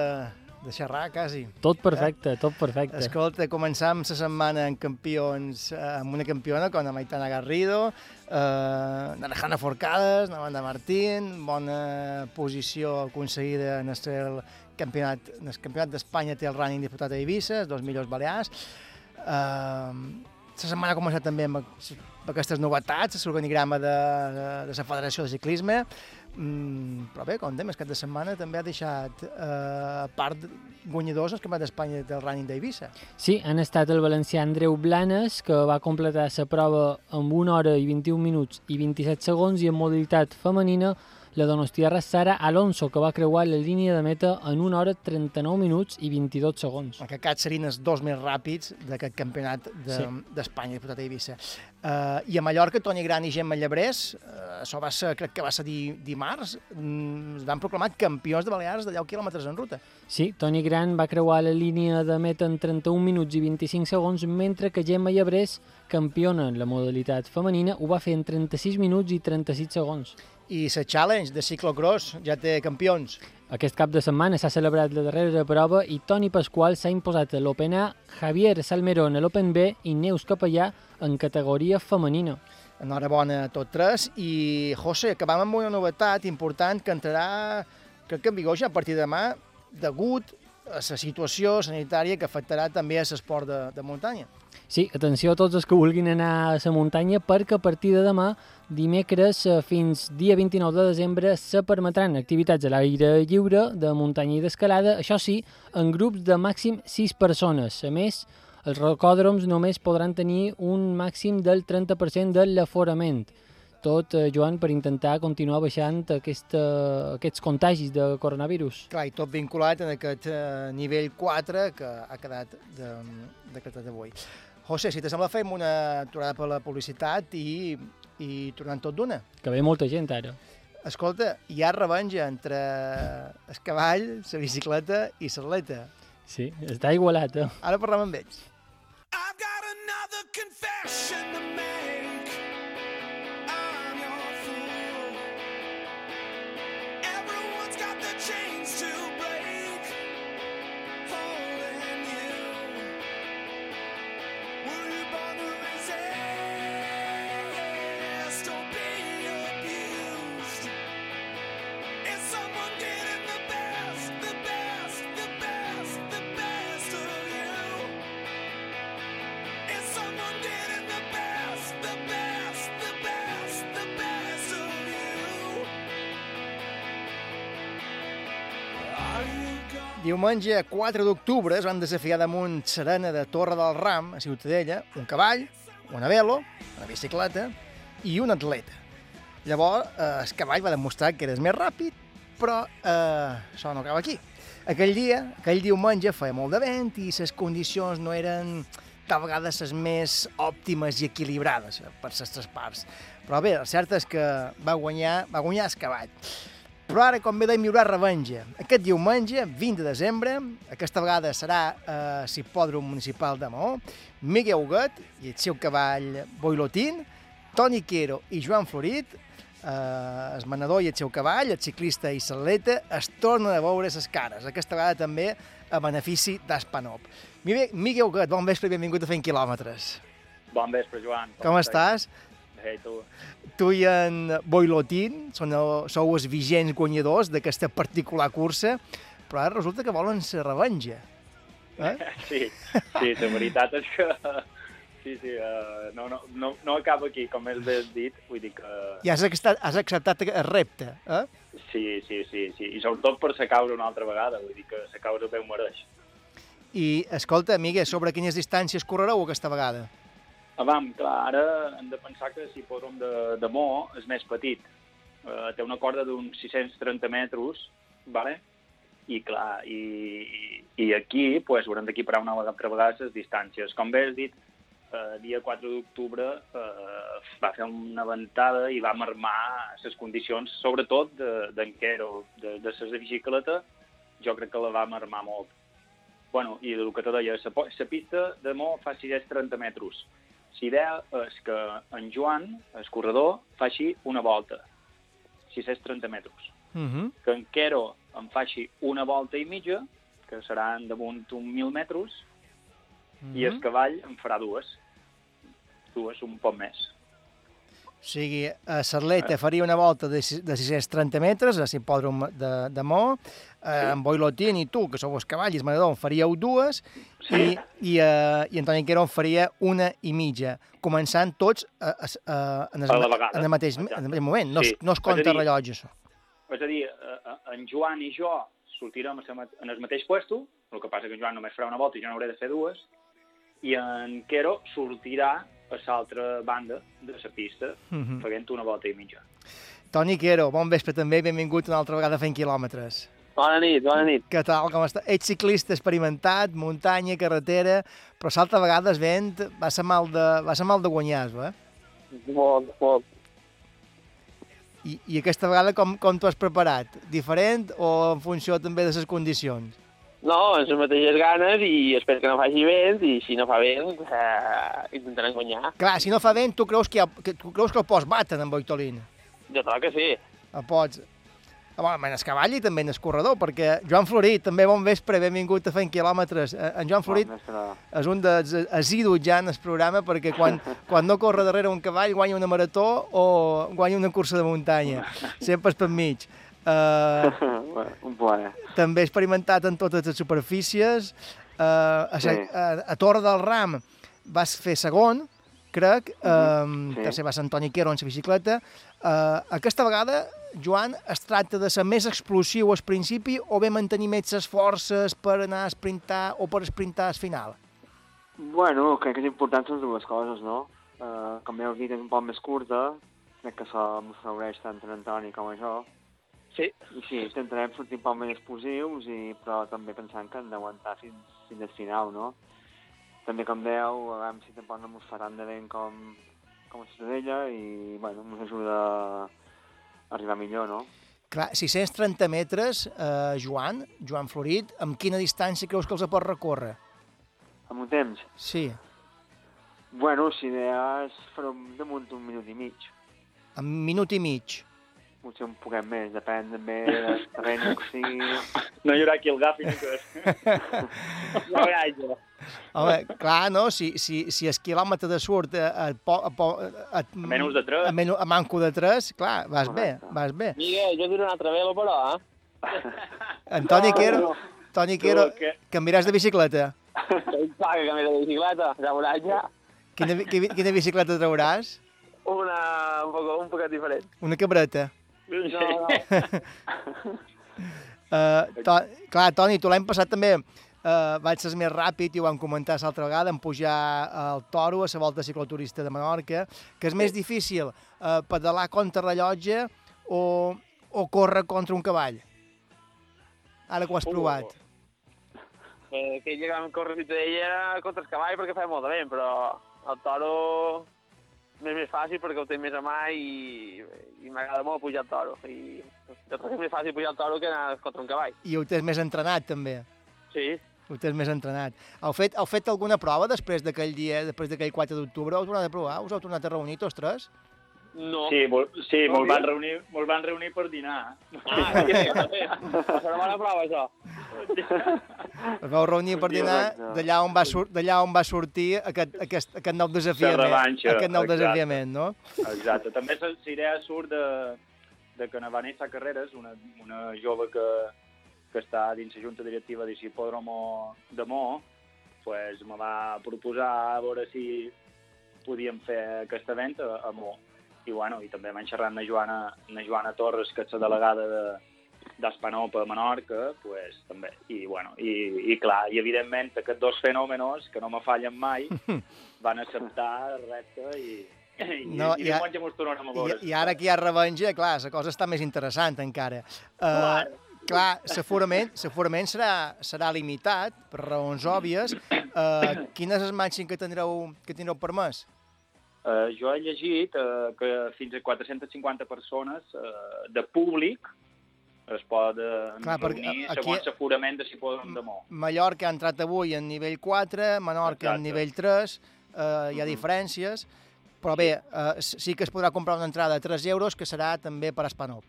de xerrar, quasi? Tot perfecte, tot perfecte. Escolta, començam la setmana en campions, eh, amb una campiona com la Maitana Garrido, eh, Alejandra Forcades, Amanda Martín, bona posició aconseguida en el campionat, en el campionat d'Espanya té el running disputat a Eivissa, els dos millors balears. Eh, la setmana ha començat també amb, amb aquestes novetats, l'organigrama de, de, de la Federació de Ciclisme, mm, però bé, com dèiem, el cap de setmana també ha deixat eh, part guanyadors al Campionat d'Espanya del running d'Eivissa. Sí, han estat el valencià Andreu Blanes, que va completar la prova amb 1 hora i 21 minuts i 27 segons, i en modalitat femenina la donostiarra Sara Alonso, que va creuar la línia de meta en 1 hora 39 minuts i 22 segons. En aquest cas serien els dos més ràpids d'aquest campionat Sí. d'Espanya, de, disputat a Eivissa. Uh, I a Mallorca, Toni Gran i Gemma Llebrés, uh, això va ser, crec que va ser di, dimarts, mm, es van proclamar campions de Balears de 10 quilòmetres en ruta. Sí, Toni Gran va creuar la línia de meta en 31 minuts i 25 segons, mentre que Gemma Llebrés, campiona en la modalitat femenina, ho va fer en 36 minuts i 36 segons. I la Challenge de ciclocross ja té campions. Aquest cap de setmana s'ha celebrat la darrera prova i Toni Pasqual s'ha imposat a l'Open A, Javier Salmerón a l'Open B i Neus Capellà en categoria femenina. Enhorabona a tots tres. I, José, acabam amb una novetat important que entrarà, crec que en vigor ja a partir de demà, degut a la situació sanitària que afectarà també a l'esport de, de muntanya. Sí, atenció a tots els que vulguin anar a la muntanya perquè a partir de demà, dimecres eh, fins dia 29 de desembre, se permetran activitats a l'aire lliure de muntanya i d'escalada, això sí, en grups de màxim 6 persones. A més, els rocòdroms només podran tenir un màxim del 30% de l'aforament. Tot, eh, Joan, per intentar continuar baixant aquesta, aquests contagis de coronavirus. Clar, i tot vinculat en aquest eh, nivell 4 que ha quedat de, decretat avui. José, si te sembla, fem una aturada per la publicitat i, i tornant tot d'una. Que ve molta gent ara. Escolta, hi ha revenja entre el cavall, la bicicleta i l'atleta. Sí, està igualat, eh? Ara parlem amb ells. Another confession to make. I'm your fool. Everyone's got the chains to Diumenge 4 d'octubre es van desafiar damunt Serena de Torre del Ram, a Ciutadella, un cavall, una velo, una bicicleta i un atleta. Llavors, eh, el cavall va demostrar que eres més ràpid, però eh, això no acaba aquí. Aquell dia, aquell diumenge, feia molt de vent i les condicions no eren tal vegada les més òptimes i equilibrades per les tres parts. Però bé, el cert és que va guanyar, va guanyar el cavall. Però ara, com bé dèiem, hi haurà revenja. Aquest diumenge, 20 de desembre, aquesta vegada serà a eh, l'hipòdrom municipal de Maó, Miguel Huguet i el seu cavall Boilotín, Toni Quero i Joan Florit, eh, el manador i el seu cavall, el ciclista i l'atleta, es tornen a veure les cares, aquesta vegada també a benefici d'Espanop. Miguel Huguet, bon vespre i benvingut a Fent Quilòmetres. Bon vespre, Joan. Com estàs? Bé, i tu? Tu i en Boilotín són el, sou els vigents guanyadors d'aquesta particular cursa, però ara resulta que volen ser revenja. Eh? Sí, sí, la veritat és que... Sí, sí, uh, no, no, no, no acaba aquí, com és ben dit, vull dir que... I has acceptat, has acceptat el repte, eh? Sí, sí, sí, sí, i sobretot per ser causa una altra vegada, vull dir que la causa bé ho mereix. I, escolta, Miguel, sobre quines distàncies correreu aquesta vegada? Avam, clar, ara hem de pensar que si podem de, de Mo és més petit. Uh, té una corda d'uns 630 metres, vale? i clar, i, i, aquí pues, haurem d'equiparar una altra vegada les distàncies. Com bé has dit, eh, dia 4 d'octubre eh, va fer una ventada i va marmar les condicions, sobretot d'en Quero, de, de les de bicicleta, jo crec que la va marmar molt. bueno, i el que te deia, la pista de Mo fa 630 metres. L'idea és que en Joan, el corredor, faci una volta, 630 metres. Uh -huh. Que en Quero en faci una volta i mitja, que seran damunt un 1.000 metres, uh -huh. i el cavall en farà dues. Dues, un poc més. O sigui, a Sarleta faria una volta de, de 630 metres, a l'hipòdrom de, de Mo, eh, en Boilotín i tu, que sou els cavalls, manador, en faríeu dues, i, i, eh, i Antoni Quero en faria una i mitja, començant tots a, a, a, en, el, A en, el mateix, en el mateix moment. No, Sí. no es compta dir- rellotge, això. És a dir, eh, eh, en Joan i jo sortirem en el mateix puesto, el que passa que en Joan només farà una volta i jo n'hauré de fer dues, i en Quero sortirà a l'altra banda de la pista, Mhm. fent una volta i mitja. Toni Quero, bon vespre també, benvingut una altra vegada Fent Quilòmetres. Bona nit, bona nit. Què tal, com està? Ets ciclista experimentat, muntanya, carretera, però salta vegades vent, va ser mal de, va ser mal de guanyar, eh? Molt, molt. I, I aquesta vegada com, com t'ho has preparat? Diferent o en funció també de les condicions? No, amb les mateixes ganes i espero que no faci vent i si no fa vent eh, intentarem guanyar. Clar, si no fa vent, tu creus que, ha, que, tu creus que el pots baten en Boitolín? Jo crec que sí. El pots. Bueno, en el cavall i també en el corredor, perquè Joan Florit, també bon vespre, benvingut a Fent Quilòmetres. Eh, En Joan Florit és un dels asidus ja en el programa, perquè quan, quan no corre darrere un cavall guanya una marató o guanya una cursa de muntanya. Sempre és per mig. Uh, Un plaer. també experimentat en totes les superfícies. Uh, a, Sí. a, a Torre del Ram vas fer segon, crec, um, sí. tercer va ser Antoni Quero en la bicicleta. Uh, aquesta vegada, Joan, es tracta de ser més explosiu al principi o bé mantenir més les forces per anar a sprintar o per sprintar al final? Bueno, crec que és important les dues coses, no? Uh, com heu dit, és un poc més curta, crec que se m'afavoreix tant en Antoni com jo. Sí. I sí, intentarem sortir un poc més explosius, i, però també pensant que hem d'aguantar fins, fins al final, no? També, com dèieu, a veure si tampoc no mos fa tant de vent com, com a Ciutadella i, bueno, mos ajuda a arribar millor, no? Clar, 630 metres, eh, Joan, Joan Florit, amb quina distància creus que els pots recórrer? Amb un temps? Sí, Bueno, si és fer damunt un minut i mig. amb minut i mig. Potser un poquet més, depèn també del terreny que sigui. No hi haurà qui el agafi ni que... Ja veurà jo. Home, clar, no? Si, si, si el quilòmetre de surt a, a, po, a, po, a, a menys de tres. A, menu, a manco de 3, clar, vas bé, vas bé. Miguel, jo diré un altre velo, però, eh? Antoni No, Quero, no. Toni Quero, què? canviaràs de bicicleta. Clar, que canvi de bicicleta, ja veuràs ja. Quina, quina bicicleta trauràs? Una un poc, un poquet diferent. Una cabreta. No, no. Uh, to, clar, Toni, tu l'any passat també uh, vaig ser més ràpid i ho vam comentar l'altra vegada en pujar al Toro a la volta cicloturista de Menorca, que és més difícil uh, pedalar contra rellotge o, o córrer contra un cavall. Ara que ho has Uh. provat. Eh, que ella vam córrer fins ella contra el cavall perquè feia molt de vent, però el toro m'és més fàcil perquè ho té més a mà i, i m'agrada molt pujar al toro. I que és més fàcil pujar al toro que anar contra un cavall. I ho tens més entrenat, també. Sí. Ho tens més entrenat. Heu fet, heu fet alguna prova després d'aquell dia, després d'aquell 4 d'octubre? Heu tornat a provar? Us heu tornat a reunir tots tres? No. Sí, mol, sí No, molt van reunir, molt van reunir per dinar. Ah, sí, també. Serà bona prova, això. Es vau reunir per dinar d'allà on, va sur d'allà on va sortir aquest, aquest, aquest nou desafiament. revanxa, aquest nou exacte. desafiament, no? Exacte. També la idea surt de, de que na Vanessa Carreras, una, una jove que, que està dins la junta directiva de l'hipòdromo de Mo, pues, me va proposar a veure si podíem fer aquesta venda a, Mo. I, bueno, i també vam xerrar amb la Joana, la Joana Torres, que és la delegada de, d'Espanop a Menorca, pues, també. I, bueno, i, i clar, i evidentment aquests dos fenòmenos, que no me fallen mai, van acceptar el repte i, i, No, i i diumenge ens tornarem a veure. I, I ara que hi ha revenja, clar, la cosa està més interessant encara. Uh, clar, segurament, segurament serà, serà limitat, per raons òbvies. Uh, quin és el màxim que tindreu, que tindreu permès? Uh, jo he llegit uh, que fins a 450 persones uh, de públic es poden Clar, reunir aquí- segons l'aforament de si poden de Mo. Mallorca ha entrat avui en nivell 4, Menorca en Exacte. nivell 3, uh, hi ha diferències, però bé, uh, sí que es podrà comprar una entrada a 3 euros, que serà també per Espanop.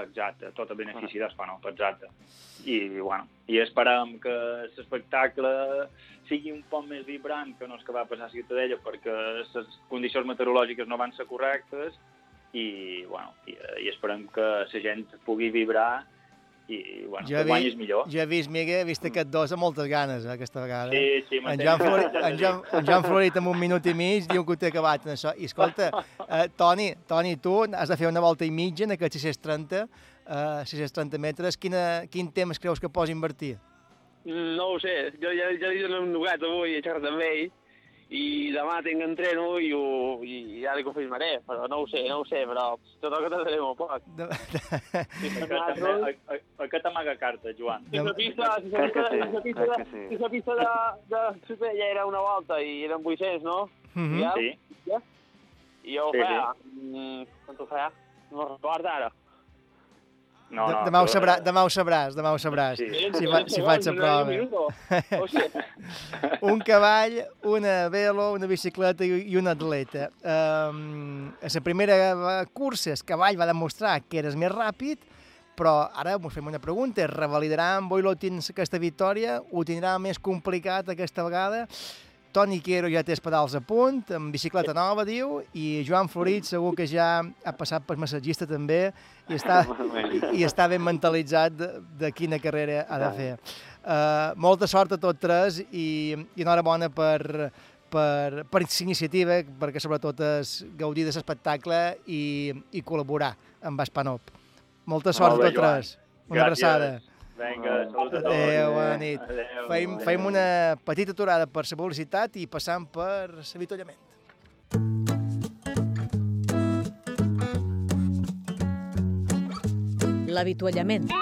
Exacte, tot a benefici d'Espanop, exacte. I, bueno, i esperem que l'espectacle sigui un poc més vibrant que no és que va passar a Ciutadella perquè les condicions meteorològiques no van ser correctes i, bueno, i, i esperem que la gent pugui vibrar i, bueno, que guanyis millor. jo he vist, Miguel, he vist aquest dos amb moltes ganes, eh, aquesta vegada. Sí, sí, en. Joan, Florit, en, Joan, en Joan Florit amb un minut i mig diu que ho té acabat en això. I escolta, eh, Toni, Toni, tu has de fer una volta i mitja en aquests 630, eh, 630 metres. Quina, quin temps creus que pots invertir? No ho sé, jo ja, ja li donat un nugat avui, he xerrat amb ell, i demà tinc entreno i, ho, i ara confirmaré, però no ho sé, no ho sé, però tot el que t'agrada molt poc. De... Sí, a, a, a què t'amaga carta, Joan? Si la pista, si la pista, si la pista, de, si la pista de, de Ciutadella era una volta i eren 800, no? Mhm. Ja? Sí. Ja? I jo ho Sí, feia. Mm, quant ho feia? No recordo ara. No, no, demà, ho sabrà, demà ho sabràs, demà ho sabràs. Sí. Si, fa, si faig la prova. un cavall, una velo, una bicicleta i, un atleta. Um, a la primera cursa el cavall va demostrar que eres més ràpid, però ara ens fem una pregunta. Revalidarà amb Boilotin aquesta victòria? Ho tindrà més complicat aquesta vegada? Toni Quero ja té els pedals a punt, amb bicicleta nova, diu, i Joan Florit segur que ja ha passat per massatgista també i està, i, i està ben mentalitzat de, de quina carrera ha de fer. Uh, molta sort a tots tres i, i enhorabona per, per, per aquesta iniciativa, perquè sobretot és gaudir de l'espectacle i, i col·laborar amb Espanop. Molta sort Molt a bé, tots Joan. tres. Una abraçada. Vinga, salut a tots. Adéu, bona nit. Adéu. Fem, fem una petita aturada per la publicitat i passam per l'avituallament. L'avituallament.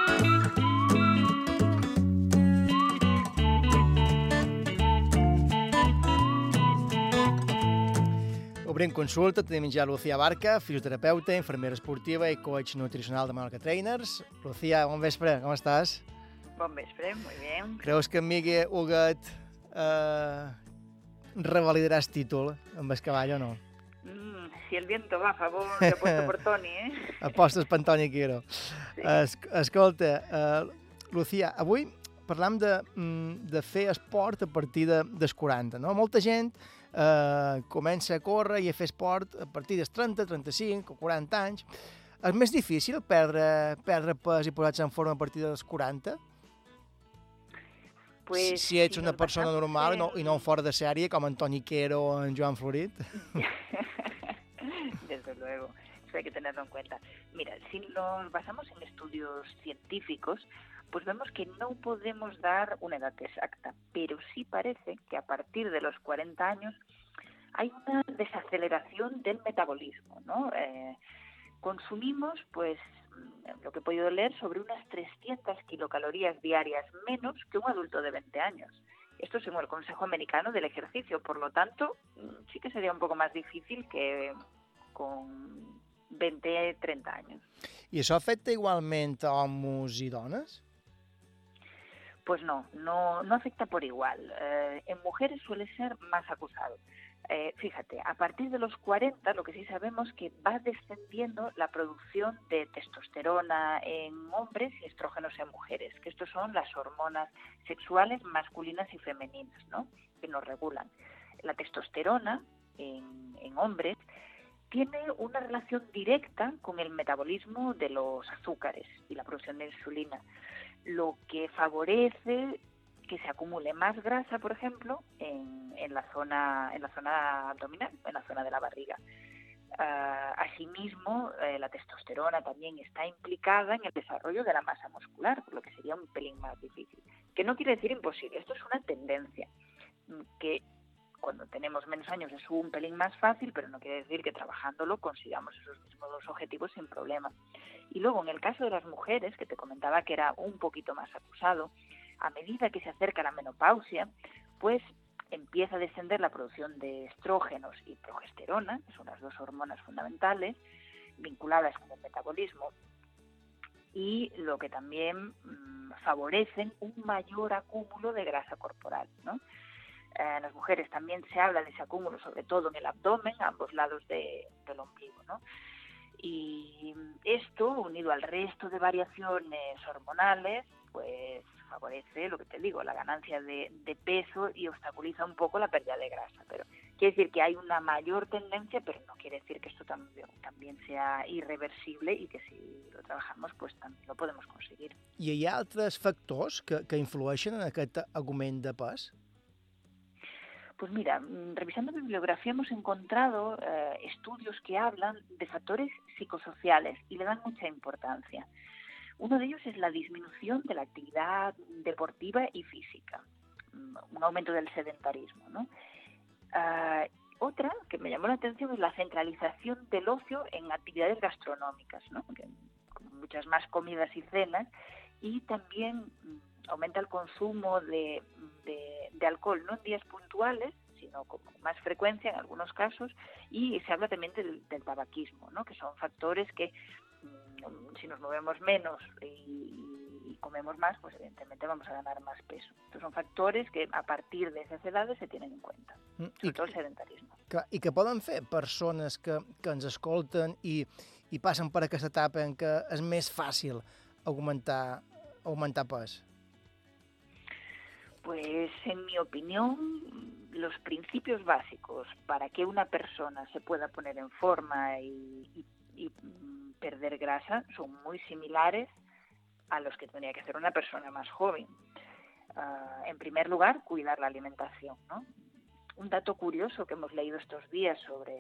Obrim consulta, tenim ja Lucía Barca, fisioterapeuta, infermera esportiva i coach nutricional de Menorca Trainers. Lucía, bon vespre, com estàs? Bon vespre, muy bien. Creus que en Migue Huguet eh, revalidaràs títol amb el cavall o no? Mm, si el viento va a favor, yo apuesto por Tony, ¿eh? Apostes per Antoni Quiro. Es, escolta, uh, Lucía, avui parlam de, mm, de fer esport a partir de, dels 40, no? Molta gent eh, comença a córrer i a fer esport a partir dels 30, 35 o 40 anys. És més difícil perdre, perdre pes i posar-se en forma a partir dels 40? Pues, si ets si una persona normal i no, en- i no fora de sèrie com Antoni Quero o en Joan Florit? Desde luego, eso hay que tenerlo en cuenta. Mira, si nos basamos en estudios científicos, pues vemos que no podemos dar una edad exacta, pero sí parece que a partir de los 40 años hay una desaceleración del metabolismo, ¿no? Eh, consumimos, pues, mm, lo que he podido leer, sobre unas 300 kilocalorías diarias menos que un adulto de 20 años. Esto según el Consejo Americano del Ejercicio, por lo tanto, mm, sí que sería un poco más difícil que con 20, 30 años. I això afecta igualment a homes i dones? Pues no, no, no afecta por igual. Eh, en mujeres suele ser más acusado. Eh, fíjate, a partir de los 40 lo que sí sabemos que va descendiendo la producción de testosterona en hombres y estrógenos en mujeres, que estos son las hormonas sexuales masculinas y femeninas, ¿no? Que nos regulan. La testosterona en hombres tiene una relación directa con el metabolismo de los azúcares y la producción de insulina, lo que favorece que se acumule más grasa, por ejemplo, en, la zona en la zona abdominal, en la zona de la barriga. Ah, asimismo, eh, la testosterona también está implicada en el desarrollo de la masa muscular, por lo que sería un pelín más difícil. Que no quiere decir imposible, esto es una tendencia mm, que cuando tenemos menos años es un pelín más fácil, pero no quiere decir que trabajándolo consigamos esos mismos dos objetivos sin problema. Y luego, en el caso de las mujeres, que te comentaba que era un poquito más acusado, a medida que se acerca la menopausia, pues empieza a descender la producción de estrógenos y progesterona, que son las dos hormonas fundamentales, vinculadas con el metabolismo, y lo que también mm, favorecen un mayor acúmulo de grasa corporal, ¿no? En las mujeres también se habla de ese acúmulo, sobre todo en el abdomen, a ambos lados de- del ombligo, ¿no? Y esto, unido al resto de variaciones hormonales, pues favorece, lo que te digo, la ganancia de, de peso y obstaculiza un poco la pérdida de grasa. Pero quiere decir que hay una mayor tendencia, pero no quiere decir que esto también, también sea irreversible y que si lo trabajamos, pues también lo podemos conseguir. I hi ha altres factors que, que en aquest augment de pes? Pues mira, mm, revisando bibliografía hemos encontrado eh, estudios que hablan de factores psicosociales y le dan mucha importancia. Uno de ellos es la disminución de la actividad deportiva y física, mm, un aumento del sedentarismo. ¿no? Ah, otra que me llamó la atención es la centralización del ocio en actividades gastronómicas, ¿no? Muchas más comidas y cenas, y también mm, aumenta el consumo de, de- de alcohol, no en días puntuales, sino con más frecuencia en algunos casos, y se habla también del, del tabaquismo, ¿no? que son factores que mm, si nos movemos menos y, y comemos más, pues evidentemente vamos a ganar más peso. Estos son factores que a partir de esas edades se tienen en cuenta, Mm, I, sobre todo el sedentarismo. que, I que poden fer persones que, que ens escolten i, i passen per aquesta etapa en què és més fàcil augmentar, augmentar pes. Pues en mi opinión, los principios básicos para que una persona se pueda poner en forma y, perder grasa son muy similares a los que tendría que hacer una persona más joven. Ah, en primer lugar, cuidar la alimentación, ¿no? Un dato curioso que hemos leído estos días sobre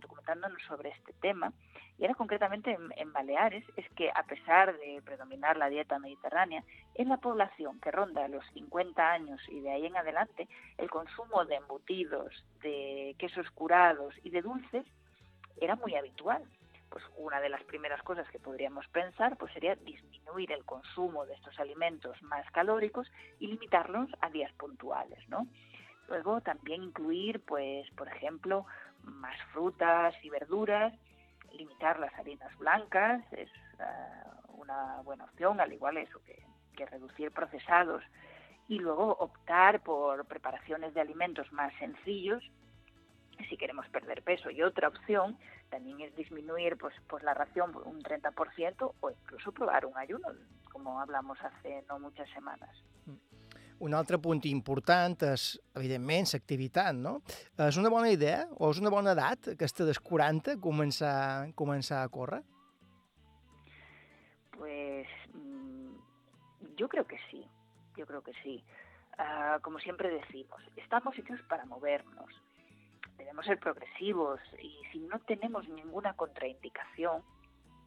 documentándonos sobre este tema, y era concretamente en, en Baleares, es que a pesar de predominar la dieta mediterránea, en la población que ronda los 50 años y de ahí en adelante, el consumo de embutidos, de quesos curados y de dulces era muy habitual. Pues una de las primeras cosas que podríamos pensar pues sería disminuir el consumo de estos alimentos más calóricos y limitarlos a días puntuales, ¿no? Luego también incluir, pues, por ejemplo, más frutas y verduras, limitar las harinas blancas es ah, una buena opción, al igual eso que, reducir procesados y luego optar por preparaciones de alimentos más sencillos si queremos perder peso. Y otra opción también es disminuir pues, pues la ración un 30% o incluso probar un ayuno, como hablamos hace no muchas semanas. Un altre punt important és, evidentment, l'activitat, no? És una bona idea o és una bona edat, aquesta dels 40, començar, començar a córrer? Pues mm, yo creo que sí, yo creo que sí. Ah, como siempre decimos, estamos hechos para movernos. Debemos ser progresivos y si no tenemos ninguna contraindicación,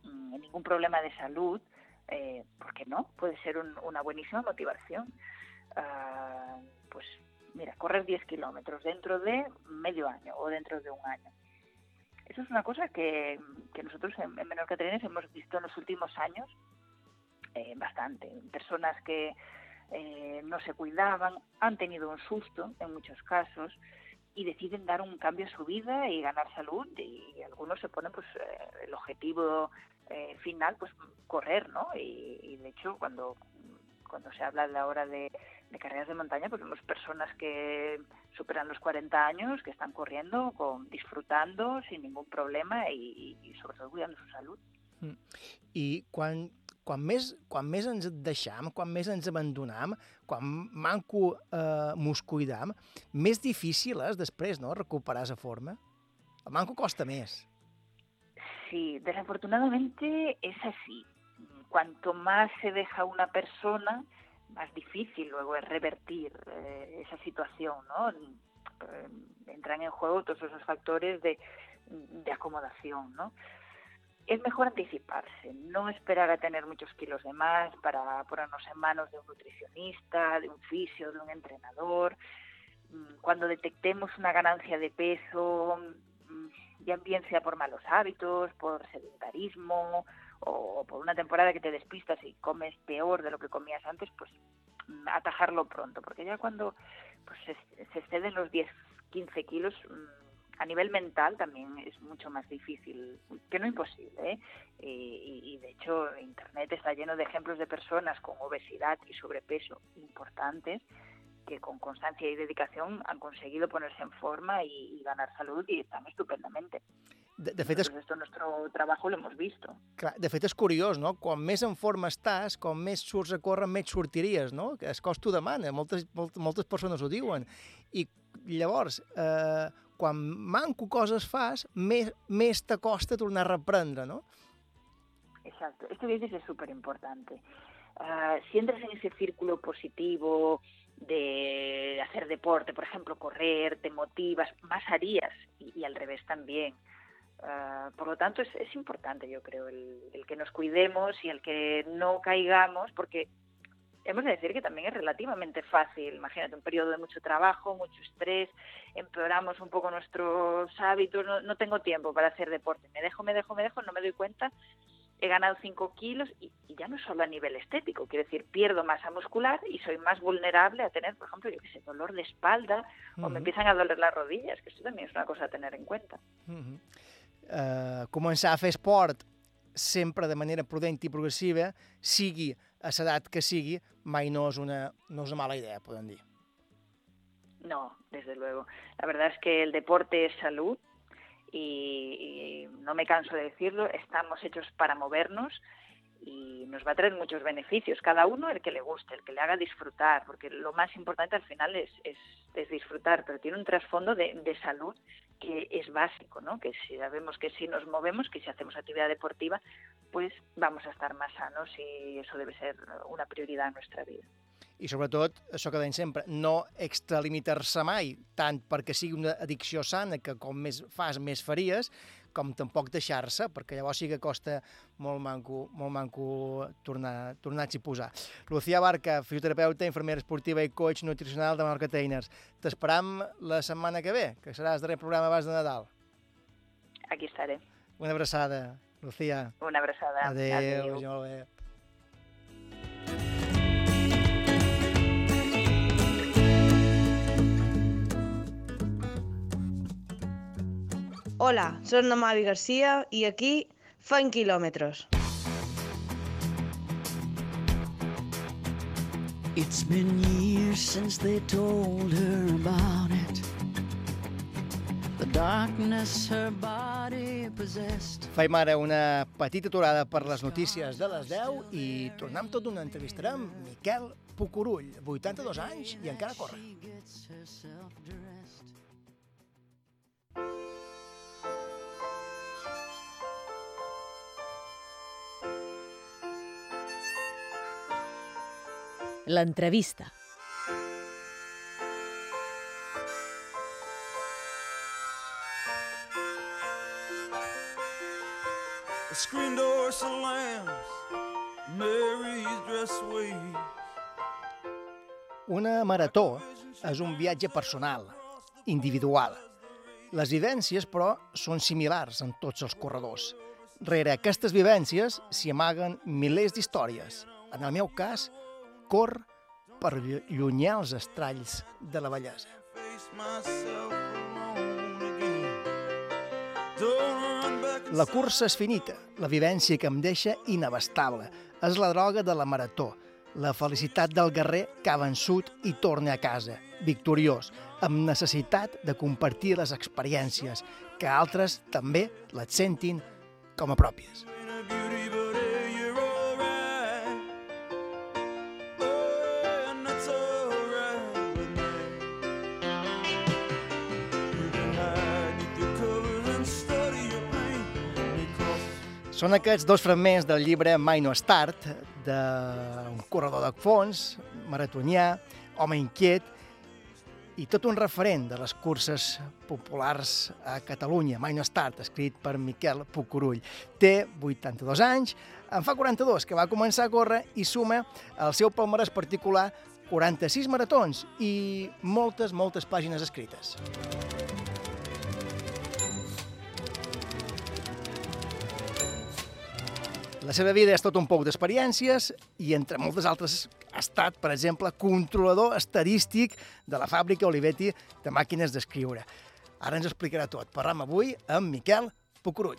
mm, ningún problema de salud, eh, ¿por qué no? Puede ser un- una buenísima motivación. Ah, pues mira, correr 10 kilómetros dentro de medio año o dentro de un año. Eso es una cosa que, que nosotros en, en Menorca hemos visto en los últimos años eh, bastante. Personas que eh, no se cuidaban, han tenido un susto en muchos casos y deciden dar un cambio a su vida y ganar salud y, algunos se ponen pues eh, el objetivo final pues correr, ¿no? Y de hecho cuando cuando se habla de la hora de, de carreras de montaña, pues vemos personas que superan los 40 años, que están corriendo, con, disfrutando sin ningún problema y, y sobre todo cuidando su salud. I quan, quan, més, quan més ens deixam, quan més ens abandonam, quan manco eh, mos cuidam, més difícil és després no, recuperar la forma. El manco costa més. Sí, desafortunadamente es así. Cuanto más se deja una persona, más difícil luego es revertir eh, esa situación, ¿no? Eh, entran en juego todos esos factores de, de acomodación, ¿no? Es mejor anticiparse, no esperar a tener muchos kilos de más para ponernos en manos de un nutricionista, de un fisio, de un entrenador. Mm, Cuando detectemos una ganancia de peso, mm, ya bien sea por malos hábitos, por sedentarismo o por una temporada que te despistas y comes peor de lo que comías antes, pues mm, atajarlo pronto, porque ya cuando pues, se, se exceden los 10, 15 kilos, mm, a nivel mental también es mucho más difícil, que no imposible, ¿eh? Y, y- de hecho Internet está lleno de ejemplos de personas con obesidad y sobrepeso importantes que con constancia y dedicación han conseguido ponerse en forma y, y ganar salud y están estupendamente. De, de, fet, és, esto nuestro trabajo lo hemos visto. clar, de fet, és curiós, no? Quan més en forma estàs, com més surts a córrer, més sortiries, no? Que és cos t'ho demana, moltes, moltes, moltes persones ho diuen. I llavors, eh, quan manco coses fas, més, més t'acosta tornar a reprendre, no? Exacto. Esto que dices es súper importante. si entras en ese círculo positivo de hacer deporte, por ejemplo, correr, te motivas, más harías y, y al revés también. Ah, por lo tanto, es, es importante, yo creo, el, el que nos cuidemos y el que no caigamos, porque hemos de decir que también es relativamente fácil. Imagínate un periodo de mucho trabajo, mucho estrés, empeoramos un poco nuestros hábitos, no, no tengo tiempo para hacer deporte. Me dejo, me dejo, me dejo, no me doy cuenta. He ganado 5 kilos y, y ya no solo a nivel estético, quiero decir, pierdo masa muscular y soy más vulnerable a tener, por ejemplo, yo qué sé, dolor de espalda o me empiezan a doler las rodillas, que esto también es una cosa a tener en cuenta. Mhm. Eh, començar a fer esport sempre de manera prudent i progressiva, sigui a l'edat que sigui, mai no és, una, no és una mala idea, podem dir. No, desde luego. La verdad es que el deporte es salud y, y no me canso de decirlo, estamos hechos para movernos y nos va a traer muchos beneficios, cada uno el que le guste, el que le haga disfrutar, porque lo más importante al final es, es, es disfrutar, pero tiene un trasfondo de, de salud que es básico, ¿no? Que si sabemos que si nos movemos, que si hacemos actividad deportiva, pues vamos a estar más sanos y eso debe ser una prioridad en nuestra vida. I sobretot, això que deim sempre, no extralimitar-se mai, tant perquè sigui una addicció sana, que com més fas, més faries, com tampoc deixar-se, perquè llavors sí que costa molt manco, molt manco tornar, tornar-s'hi a posar. Lucía Barca, fisioterapeuta, infermera esportiva i coach nutricional de Marca Trainers. T'esperam la setmana que ve, que serà el darrer programa abans de Nadal. Aquí estaré. Una abraçada, Lucía. Una abrazada. Adéu, Adéu. vagi Hola, soy Namavi García y aquí Fan Kilómetros. It's been years since they told her about it. The darkness her body possessed. Faim ara una petita aturada per les notícies de les 10 i tornem tot d'una entrevistarem Miquel Pucurull, 82 anys i encara corre. L'entrevista. The screen door slams, Mary's dress waves. Una marató és un viatge personal, individual. Les vivències, però, són similars en tots els corredors. Rere aquestes vivències s'hi amaguen milers d'històries. En el meu cas, cor per llunyar els estralls de la bellesa. La cursa és finita, la vivència que em deixa inabastable. És la droga de la marató, la felicitat del guerrer que ha vençut i torna a casa, victoriós, amb necessitat de compartir les experiències, que altres també les sentin com a pròpies. Són aquests dos fragments del llibre Mai no és tard, d'un corredor de fons, maratonià, home inquiet, i tot un referent de les curses populars a Catalunya, Mai no és tard, escrit per Miquel Pucurull. Té 82 anys, en fa 42 que va començar a córrer i suma al seu palmarès particular 46 maratons i moltes, moltes pàgines escrites. La seva vida és tot un poc d'experiències i, entre moltes altres, ha estat, per exemple, controlador estadístic de la fàbrica Olivetti de màquines d'escriure. Ara ens explicarà tot. Parlam avui amb Miquel Pucurull.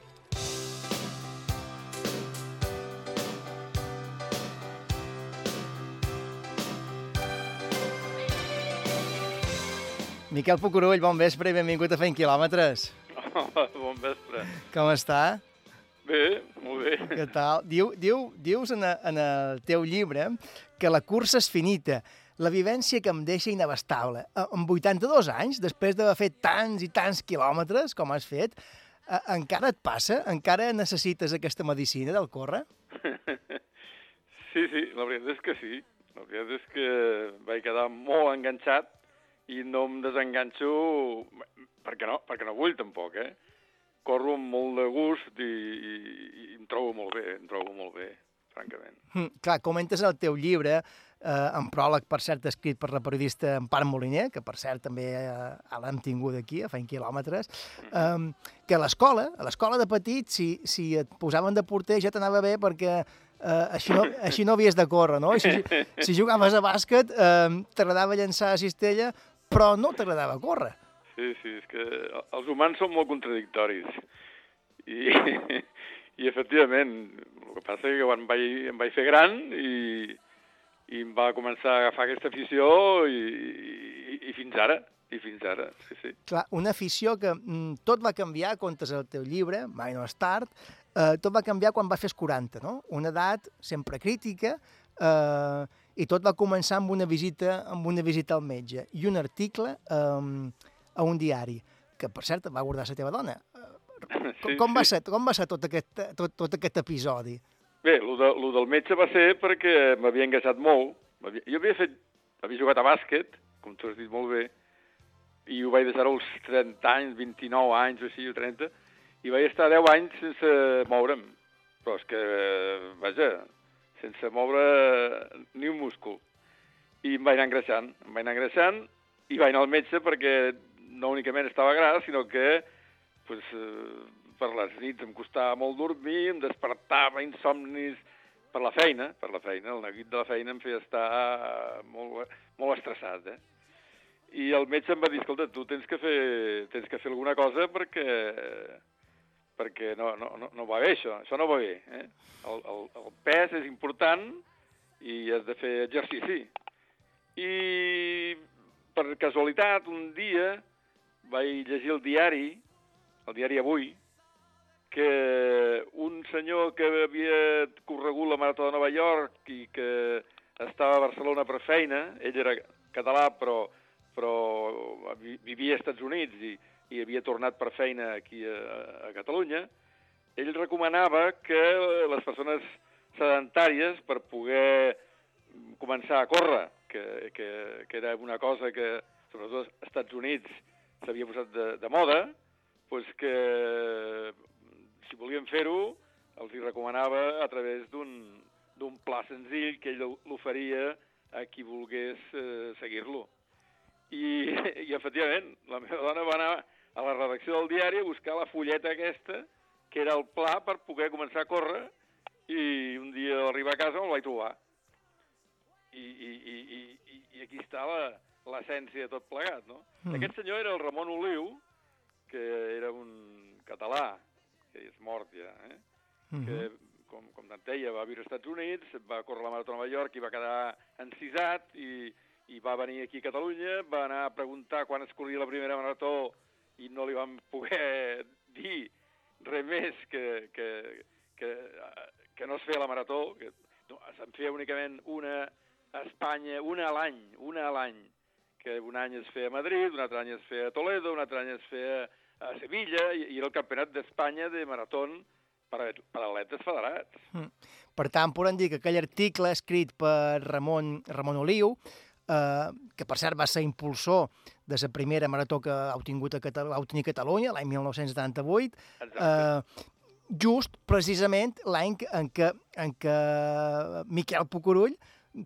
Miquel Pucurull, bon vespre i benvingut a Fent Quilòmetres. bon vespre. Com està? Bé, molt bé. Què tal? Diu, diu, dius en, a- en el teu llibre que la cursa és finita, la vivència que em deixa inabastable. A- Amb 82 anys, després d'haver fet tants i tants quilòmetres com has fet, eh, encara et passa? Encara necessites aquesta medicina del córrer? Sí, sí, la veritat és que sí. La veritat és que vaig quedar molt enganxat i no em desenganxo perquè no, perquè no vull tampoc, eh? Corro amb molt de gust i, i, i em trobo molt bé, em trobo molt bé, francament. Hm, clar, comentes al teu llibre eh, en pròleg, per cert, escrit per la periodista Empar Moliner, que per cert també eh, l'hem tingut aquí, a Fent Quilòmetres, eh, que a l'escola, a l'escola de petit, si, si et posaven de porter ja t'anava bé perquè eh, així, no, així no havies de córrer, no? Si, si jugaves a bàsquet, eh, t'agradava llançar a cistella, però no t'agradava córrer. Sí, sí, és que els humans són molt contradictoris. I, i efectivament, el que passa és que quan vaig, em vaig fer gran i, i em va començar a agafar aquesta afició i, i, i fins ara, i fins ara, sí, sí. Clar, una afició que mm, tot va canviar, comptes el teu llibre, mai no és tard, eh, tot va canviar quan va fer 40, no? Una edat sempre crítica, eh, i tot va començar amb una visita amb una visita al metge i un article eh, a un diari, que per cert va guardar la teva dona. Sí, com, va sí. ser, com va ser tot aquest, tot, tot aquest episodi? Bé, lo, de, lo del metge va ser perquè m'havia engaixat molt. M'havia- Jo havia fet, havia jugat a bàsquet, com tu has dit molt bé, i ho vaig deixar als 30 anys, 29 anys o així, o 30, i vaig estar 10 anys sense moure'm. Però és que, vaja, sense moure ni un múscul. I em vaig anar engreixant, em vaig anar engreixant i vaig anar al metge perquè no únicament estava gras, sinó que pues, eh, per les nits em costava molt dormir, em despertava insomnis per la feina, per la feina, el neguit de la feina em feia estar molt, molt estressat, eh? I el metge em va dir, escolta, tu tens que fer, tens que fer alguna cosa perquè, perquè no, no, no, va bé això, això no va bé, eh? El, el, el pes és important i has de fer exercici. I per casualitat, un dia vaig llegir el diari, el diari Avui, que un senyor que havia corregut la Marató de Nova York i que estava a Barcelona per feina, ell era català però, però vi- vivia als Estats Units i, i havia tornat per feina aquí a, a Catalunya, ell recomanava que les persones sedentàries per poder començar a córrer, que, que, que era una cosa que, sobretot als Estats Units, s'havia posat de, de moda, doncs que si volien fer-ho, els hi recomanava a través d'un pla senzill que ell l'oferia a qui volgués eh, seguir-lo. I, I, efectivament, la meva dona va anar a la redacció del diari a buscar la fulleta aquesta, que era el pla per poder començar a córrer, i un dia arribar a casa me'l vaig trobar. I, i, i, i- i aquí està la- l'essència de tot plegat, no? Mm. Aquest senyor era el Ramon Oliu, que era un català, que és mort ja, eh? que, com, com et deia, va viure als Estats Units, va córrer la Marató a Nova York i va quedar encisat i, i va venir aquí a Catalunya, va anar a preguntar quan es corria la primera marató i no li van poder dir res més que, que, que, que no es feia la marató, que no, se'n feia únicament una a Espanya, una a l'any, una a l'any, que un any es feia a Madrid, un altre any es feia a Toledo, un altre any es feia a Sevilla, i, i era el campionat d'Espanya de marató per, a- per atletes federats. Mm. Per tant, podem dir que aquell article escrit per Ramon, Ramon Oliu, eh, que per cert va ser impulsor de la primera marató que ha obtingut a Catal va obtenir Catalunya, l'any 1978, eh, just precisament l'any en què, en què Miquel Pucurull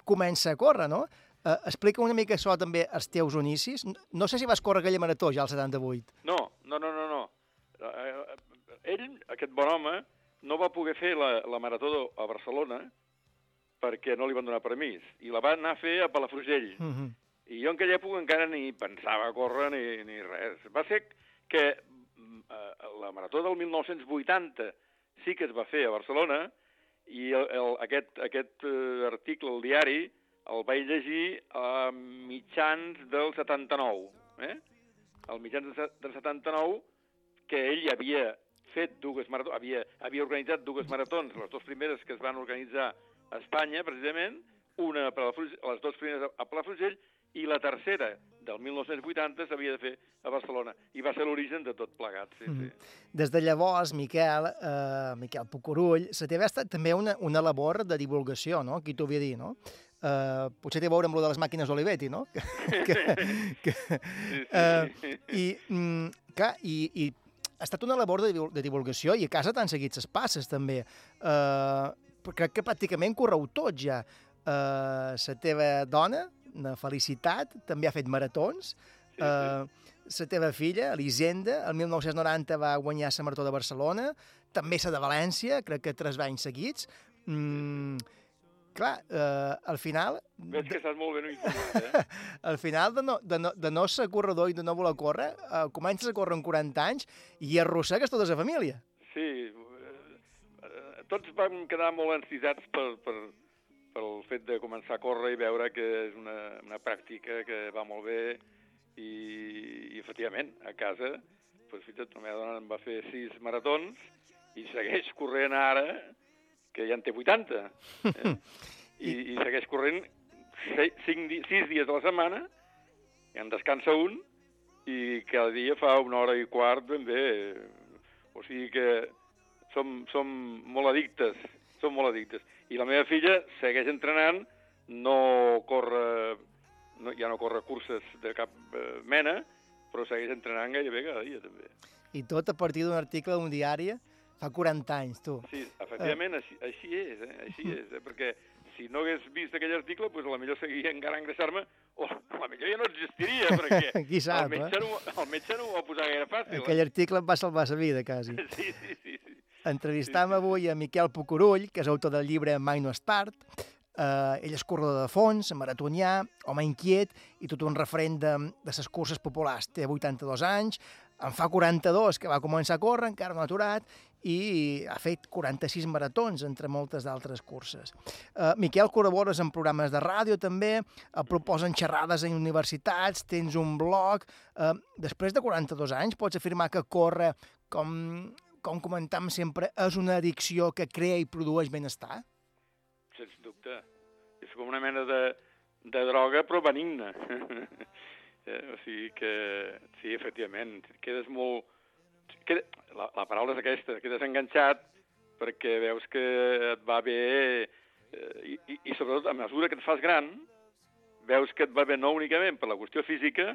comença a córrer, no? Eh, explica una mica això també als teus inicis. No- No sé si vas córrer aquella marató ja al 78. No, no, no, no, no. Eh, Ell, aquest bon home, no va poder fer la, la marató a Barcelona perquè no li van donar permís, i la va anar a fer a Palafrugell. Mm -hmm. I jo en aquella època encara ni pensava a córrer ni, ni res. Va ser que eh, la marató del 1980 sí que es va fer a Barcelona i el, el, aquest, aquest eh, article al diari el vaig llegir a mitjans del 79. Eh? Al mitjans del se- del 79 que ell havia fet dues maratons, havia, havia organitzat dues maratons, les dues primeres que es van organitzar a Espanya, precisament, una a Palafrugell, les dues primeres a Palafrugell, i la tercera, del 1980, s'havia de fer a Barcelona. I va ser l'origen de tot plegat, sí, sí. Mhm. Des de llavors, Miquel, eh, Miquel Pucurull, se t'ha estat també una, una labor de divulgació, no? Qui t'ho havia dit, no? Eh, potser té a veure amb lo de les màquines Olivetti, no? Que, que, que, eh, I, mm, clar, i, i ha estat una labor de, de divulgació i a casa t'han seguit les passes, també. Però crec que pràcticament correu tot ja. eh, la teva dona, la Felicitat, també ha fet maratons. Sí, eh, la teva filla, Elisenda, el 1990 va guanyar la Marató de Barcelona, també la de València, crec que tres anys seguits. Mm, clar, eh, al final... Veig que estàs molt ben informat, eh? al final de no, de no, de no ser corredor i de no voler córrer, eh, comences a córrer amb 40 anys i arrossegues tota la família. Sí, eh, tots vam quedar molt encisats per, per, pel fet de començar a córrer i veure que és una, una pràctica que va molt bé i, i efectivament, a casa, doncs, fixa't, la meva dona em va fer sis maratons i segueix corrent ara, que ja en té 80, eh? I, i segueix corrent se, cinc, di sis dies a la setmana, i en descansa un, i cada dia fa una hora i quart ben bé. O sigui que som, som molt addictes, som molt addictes. I la meva filla segueix entrenant, no corre, no, ja no corre curses de cap eh, mena, però segueix entrenant gairebé cada dia, també. I tot a partir d'un article d'un diari fa 40 anys, tu. Sí, efectivament, així, així és, eh? així és, eh? perquè si no hagués vist aquell article, doncs a la millor seguia encara a engreixar-me, o a la millor ja no existiria, perquè Qui sap, el, metge eh? no, el metge no ho va posar gaire fàcil. Aquell article em va salvar la vida, quasi. Eh? Sí, sí, sí. sí. Entrevistam avui a Miquel Pucurull, que és autor del llibre Mai no és tard. Uh, ell és corredor de fons, maratonià, home inquiet i tot un referent de, de les curses populars. Té 82 anys, en fa 42, que va començar a córrer, encara no ha aturat, i ha fet 46 maratons, entre moltes d'altres curses. Uh, Miquel, col·labores en programes de ràdio també, uh, proposen xerrades en universitats, tens un blog... Uh, després de 42 anys, pots afirmar que córrer, com, com comentam sempre, és una addicció que crea i produeix benestar? Sens dubte. És com una mena de, de droga, però benigna. O sigui que, sí, efectivament, quedes molt... Queda, la, la paraula és aquesta, quedes enganxat perquè veus que et va bé eh, i, i, i sobretot a mesura que et fas gran veus que et va bé no únicament per la qüestió física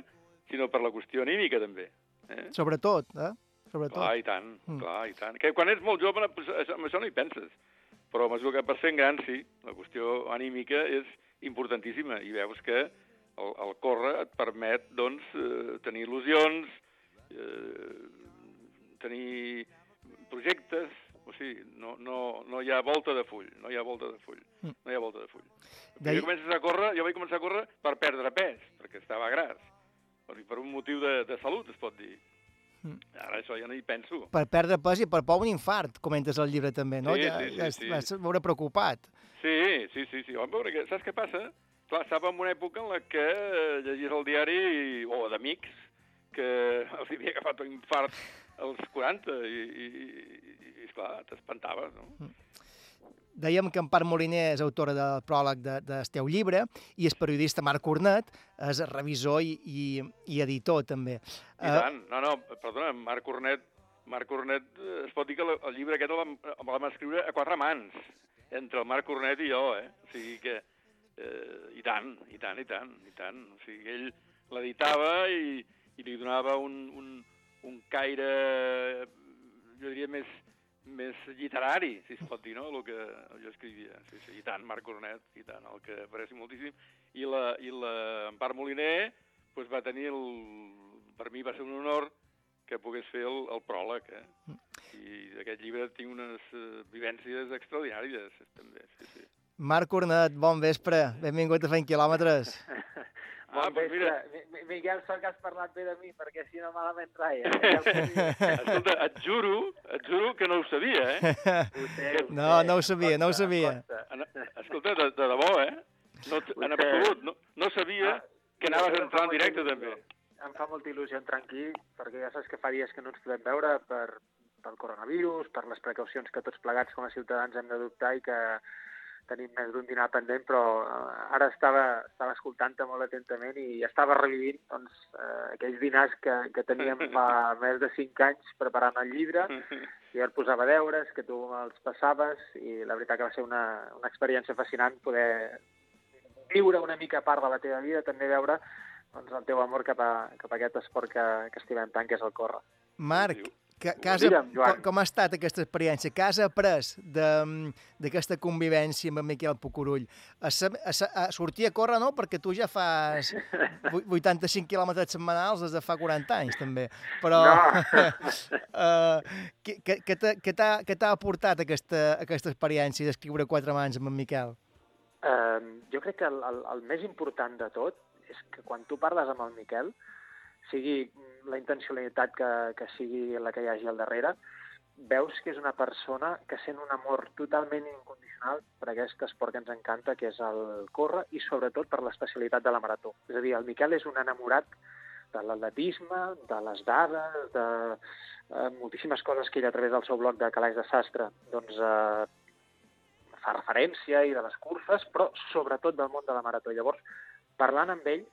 sinó per la qüestió anímica també. Eh? Sobretot, eh? Sobretot. Clar, i tant, Mm. clar, i tant. Que quan ets molt jove, pues, això- amb això no hi penses. Però a mesura que vas sent gran, sí, la qüestió anímica és importantíssima i veus que el, el córrer et permet, doncs, eh, tenir il·lusions, eh, tenir projectes, o sigui, no, no, no hi ha volta de full, no hi ha volta de full, Mm. no hi ha volta de full. Deia- Jo comences a córrer, jo vaig començar a córrer per perdre pes, perquè estava gras. Per un motiu de, de salut, es pot dir. Mm. Ara això ja no hi penso. Per perdre pes i per por un infart, comentes al llibre també, no? Sí, ja, sí, sí, ja sí. vas veure preocupat. Sí, sí, sí, sí. Home, perquè saps què passa? Clar, estava en una època en la que eh, llegies el diari, o d'amics, que els havia agafat un infart als 40 i, i, i, i esclar, t'espantaves, no? Dèiem que Empar Moliner és autora del pròleg de, del teu llibre i el periodista Marc Cornet és revisor i, i, i editor també. I tant. No, no, perdona, Marc Cornet, Marc Cornet, eh, es pot dir que la- el llibre aquest el vam, el vam escriure a quatre mans, entre el Marc Cornet i jo, eh? O sigui que, eh, i tant, i tant, i tant, i tant. O sigui, ell l'editava i, i li donava un, un, un caire, jo diria, més, més literari, si es pot dir, no?, el que jo escrivia. Sí, sí, i tant, Marc Cornet, i tant, el que aprecio moltíssim. I la, i la Empar Moliner pues, va tenir el... Per mi va ser un honor que pogués fer el, el pròleg, eh? I d'aquest llibre tinc unes uh, vivències extraordinàries, també, sí, sí. Marc Cornet, bon vespre, benvingut a Fent Quilòmetres. Ah, doncs mira, Mi- Mi- Miguel, sort que has parlat bé de mi, perquè si no malament raia. escolta, et juro, et juro que no ho sabia, eh? No, no ho sabia, no ho sabia. Escolta, de, de debò, eh? No, en absolut, no, no sabia que anaves a entrar en directe, també. Em fa molta il·lusió entrar aquí, perquè ja saps que fa dies que no ens podem veure per, pel coronavirus, per les precaucions que tots plegats com a ciutadans hem d'adoptar i que tenim més d'un dinar pendent, però eh, ara estava, estava escoltant-te molt atentament i estava revivint doncs, eh, aquells dinars que, que teníem fa més de cinc anys preparant el llibre, i jo et posava deures, que tu els passaves, i la veritat que va ser una, una experiència fascinant poder viure una mica part de la teva vida, també veure doncs, el teu amor cap a, cap a aquest esport que, que estimem tant, que és el córrer. Marc, Que, que has, Digue'm, Joan. com, ha estat aquesta experiència? Què has après de- d'aquesta convivència amb en Miquel Pucurull? A, a, a sortir a córrer, no? Perquè tu ja fas vu- 85 quilòmetres setmanals des de fa 40 anys, també. Però No. uh, què, t'ha- aportat aquesta, aquesta experiència d'escriure quatre mans amb en Miquel? Eh, jo crec que el, el, el més important de tot és que quan tu parles amb el Miquel, sigui la intencionalitat que, que sigui la que hi hagi al darrere, veus que és una persona que sent un amor totalment incondicional per aquest esport que ens encanta, que és el córrer, i sobretot per l'especialitat de la marató. És a dir, el Miquel és un enamorat de l'atletisme, de les dades, de eh, moltíssimes coses que ell a través del seu blog de Calaix de Sastre doncs, eh, fa referència i de les curses, però sobretot del món de la marató. Llavors, parlant amb ell,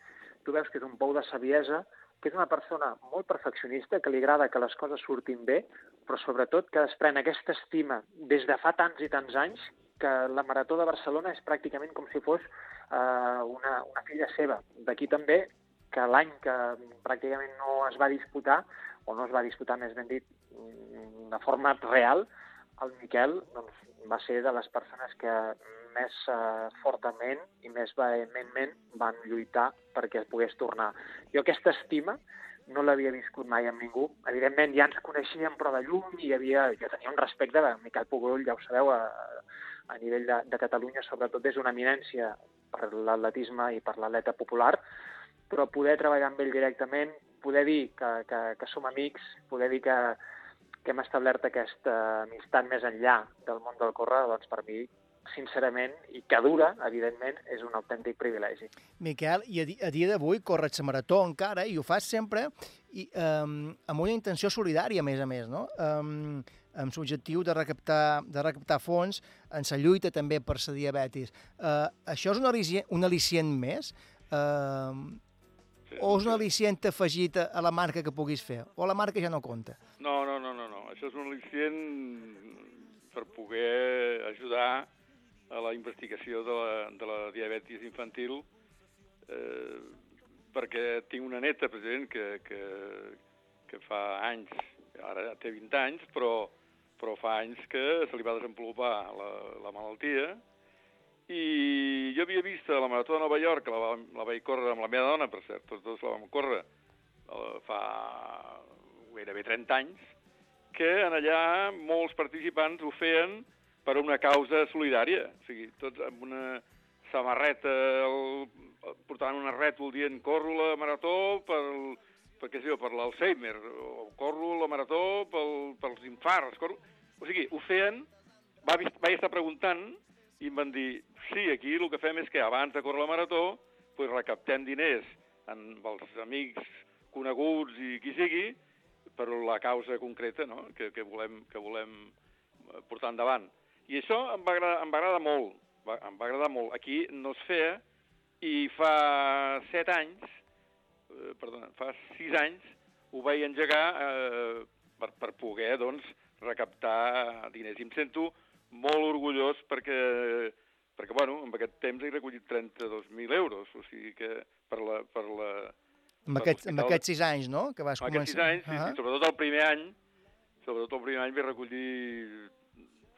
tu veus que és un pou de saviesa, que és una persona molt perfeccionista, que li agrada que les coses surtin bé, però sobretot que desprèn aquesta estima des de fa tants i tants anys que la Marató de Barcelona és pràcticament com si fos eh, una, una filla seva. D'aquí també que l'any que pràcticament no es va disputar, o no es va disputar, més ben dit, mm, de forma real, el Miquel doncs, va ser de les persones que més eh, fortament i més vehementment van lluitar perquè es pogués tornar. Jo aquesta estima no l'havia viscut mai amb ningú. Evidentment ja ens coneixíem però de llum i havia, jo tenia un respecte de Miquel Pugurull, ja ho sabeu, a, a nivell de, de Catalunya, sobretot és una eminència per l'atletisme i per l'atleta popular, però poder treballar amb ell directament, poder dir que, que, que som amics, poder dir que, que hem establert aquesta amistat més enllà del món del córrer, doncs per mi, sincerament, i que dura, evidentment, és un autèntic privilegi. Miquel, i a, di a dia d'avui corres la marató encara i ho fas sempre i, um, amb una intenció solidària, a més a més, no? Um, amb l'objectiu de, recaptar, de recaptar fons en la lluita també per la diabetis. Uh, això és un al·licient, un al·licient més? Uh, o és un al·licient afegit a la marca que puguis fer? O la marca ja no compta? No, no, no, no, no. Això és un al·licient per poder ajudar a la investigació de la, de la diabetis infantil eh, perquè tinc una neta, president, que, que, que fa anys, ara té 20 anys, però, però fa anys que se li va desenvolupar la, la malaltia. I jo havia vist a la Marató de Nova York, la, va- la vaig córrer amb la meva dona, per cert, tots dos la vam córrer eh, fa gairebé 30 anys, que en allà molts participants ho feien per una causa solidària. O sigui, tots amb una samarreta, el, portant una rètol dient corro la marató per, per, què sé jo, per l'Alzheimer, o corro la marató pel, pels infarts. Corro... O sigui, ho feien, va, vaig estar preguntant i em van dir, sí, aquí el que fem és que abans de córrer la marató pues, recaptem diners amb els amics coneguts i qui sigui per la causa concreta no? que, que, volem, que volem eh, portar endavant. I això em va agradar, em va agradar molt, va, em va agradar molt. Aquí no es feia i fa set anys, eh, perdona, fa sis anys, ho vaig engegar eh, per, per poder, doncs, recaptar diners. I em sento molt orgullós perquè, perquè bueno, en aquest temps he recollit 32.000 euros, o sigui que per la... Per la Amb, per aquests, amb aquests sis anys, no?, que vas amb aquests sis començar. anys, sí, Ah. sí, sobretot el primer any, sobretot el primer any vaig recollir,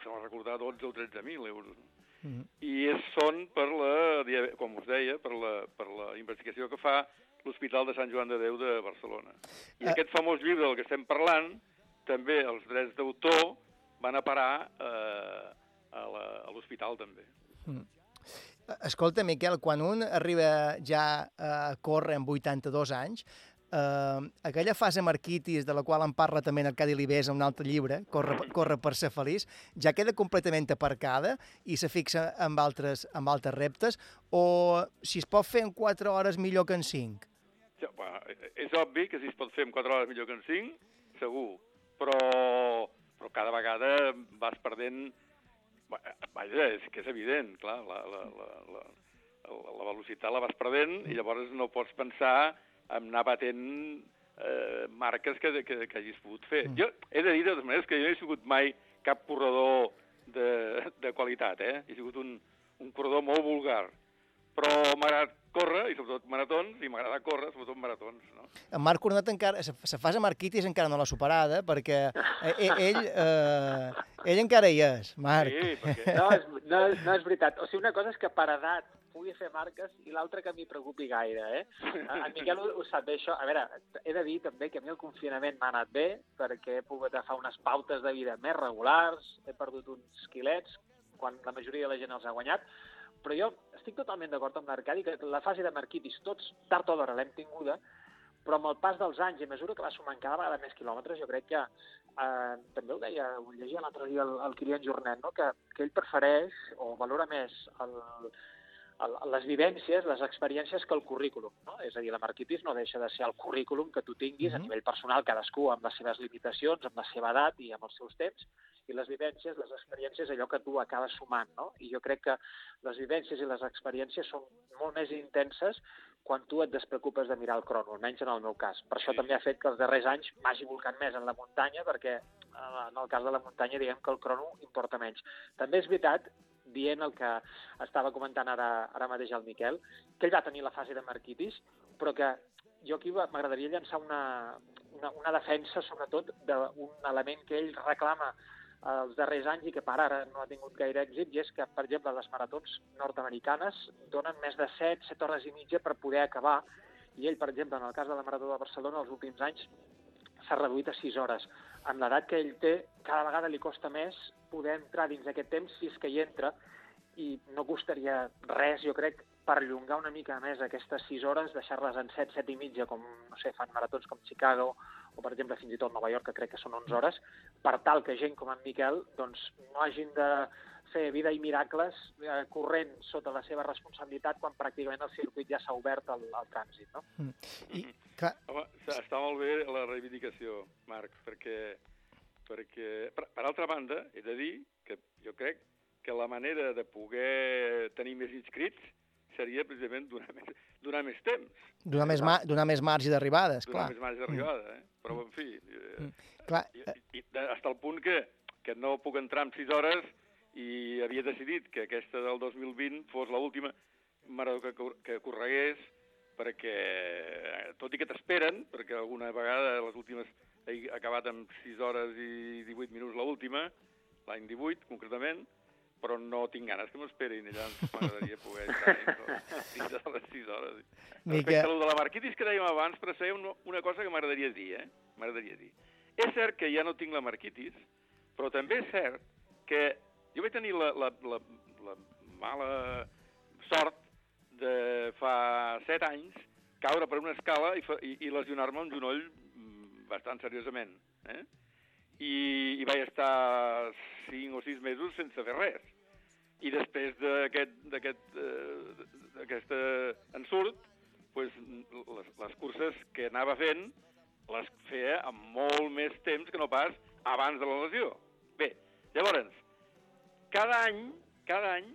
se m'ha recordar, 12 o 13.000 euros. Mhm. I és, són per la, com us deia, per la, per la investigació que fa l'Hospital de Sant Joan de Déu de Barcelona. I Eh. aquest famós llibre del que estem parlant, també els drets d'autor van a parar eh, a l'hospital també. Mm. Escolta, Miquel, quan un arriba ja a córrer amb 82 anys, eh, aquella fase marquitis de la qual en parla també en Arcadi Libés en un altre llibre, Corre, corre per ser feliç, ja queda completament aparcada i se fixa en altres, en altres reptes, o si es pot fer en 4 hores millor que en 5? Ja, va, és obvi que si es pot fer en 4 hores millor que en 5, segur, però, però cada vegada vas perdent... va- Vaja, és que és evident, clar, la, la, la, la, la, la velocitat la vas perdent i llavors no pots pensar en anar batent eh, marques que, que, que hagis pogut fer. Jo he de dir, de totes maneres, que jo no he sigut mai cap corredor de, de qualitat, eh? He sigut un, un corredor molt vulgar, però m'agrada córrer, i sobretot maratons, i m'agrada córrer, sobretot maratons, no? En Marc Cornet encara, la fase Marquitis encara no l'ha superada, perquè eh, eh, ell, eh, ell encara hi és, Marc. Sí, perquè... No, és, no, és, no és veritat. O sigui, una cosa és que per edat pugui fer marques i l'altra que m'hi preocupi gaire, eh? En Miquel ho, ho sap bé, això. A veure, he de dir també que a mi el confinament m'ha anat bé perquè he pogut agafar unes pautes de vida més regulars, he perdut uns quilets, quan la majoria de la gent els ha guanyat, però jo estic totalment d'acord amb l'Arcadi que la fase de marquitis tots tard o d'hora l'hem tinguda, però amb el pas dels anys i a mesura que va sumant cada vegada més quilòmetres, jo crec que eh, també ho deia, ho llegia l'altre dia el, el Kilian Jornet, no? que, que ell prefereix o valora més el, les vivències, les experiències que el currículum. No? És a dir, la marquitis no deixa de ser el currículum que tu tinguis mm -hmm. a nivell personal, cadascú amb les seves limitacions, amb la seva edat i amb els seus temps, i les vivències, les experiències, allò que tu acabes sumant. No? I jo crec que les vivències i les experiències són molt més intenses quan tu et despreocupes de mirar el crono, almenys en el meu cas. Per això sí. també ha fet que els darrers anys m'hagi volcat més en la muntanya, perquè eh, en el cas de la muntanya diguem que el crono importa menys. També és veritat dient el que estava comentant ara, ara mateix el Miquel, que ell va tenir la fase de marquitis, però que jo aquí m'agradaria llançar una, una, una defensa, sobretot, d'un element que ell reclama els darrers anys i que per ara no ha tingut gaire èxit, i és que, per exemple, les maratons nord-americanes donen més de 7, 7 hores i mitja per poder acabar, i ell, per exemple, en el cas de la Marató de Barcelona, els últims anys s'ha reduït a 6 hores. Amb l'edat que ell té, cada vegada li costa més poder entrar dins aquest temps, si és que hi entra, i no costaria res, jo crec, perllongar una mica més aquestes 6 hores, deixar-les en 7, 7 i mitja, com, no sé, fan maratons com Chicago, o per exemple fins i tot Nova York, que crec que són 11 hores, per tal que gent com en Miquel doncs, no hagin de fer vida i miracles eh, corrent sota la seva responsabilitat quan pràcticament el circuit ja s'ha obert al, al trànsit. No? I, clar, Home, està està molt bé la reivindicació, Marc, perquè, perquè per, per altra banda, he de dir que jo crec que la manera de poder tenir més inscrits seria precisament donar més, donar més temps, donar més, ma donar més marge d'arribades, donar clar. més marge d'arribada, eh? però en fi, eh, Clar, i, i, de- fins al punt que, que no puc entrar en 6 hores i havia decidit que aquesta del 2020 fos l'última marató que, cor- que corregués perquè, eh, tot i que t'esperen, perquè alguna vegada les últimes he acabat amb 6 hores i 18 minuts l'última, l'any 18 concretament, però no tinc ganes que m'esperin, allà m'agradaria poder estar dins de les 6 hores. Mica- Respecte a de la marquitis que dèiem abans, però sé una, una cosa que m'agradaria dir, eh? M'agradaria dir. És cert que ja no tinc la marquitis, però també és cert que jo vaig tenir la, la, la, la mala sort de fa set anys caure per una escala i, i, i lesionar-me un genoll mm, bastant seriosament. Eh? I, I vaig estar cinc o sis mesos sense fer res. I després d'aquest d'aquest, eh, eh, ensurt, pues, les, les curses que anava fent les feia amb molt més temps que no pas abans de la lesió. Bé, llavors, cada any, cada any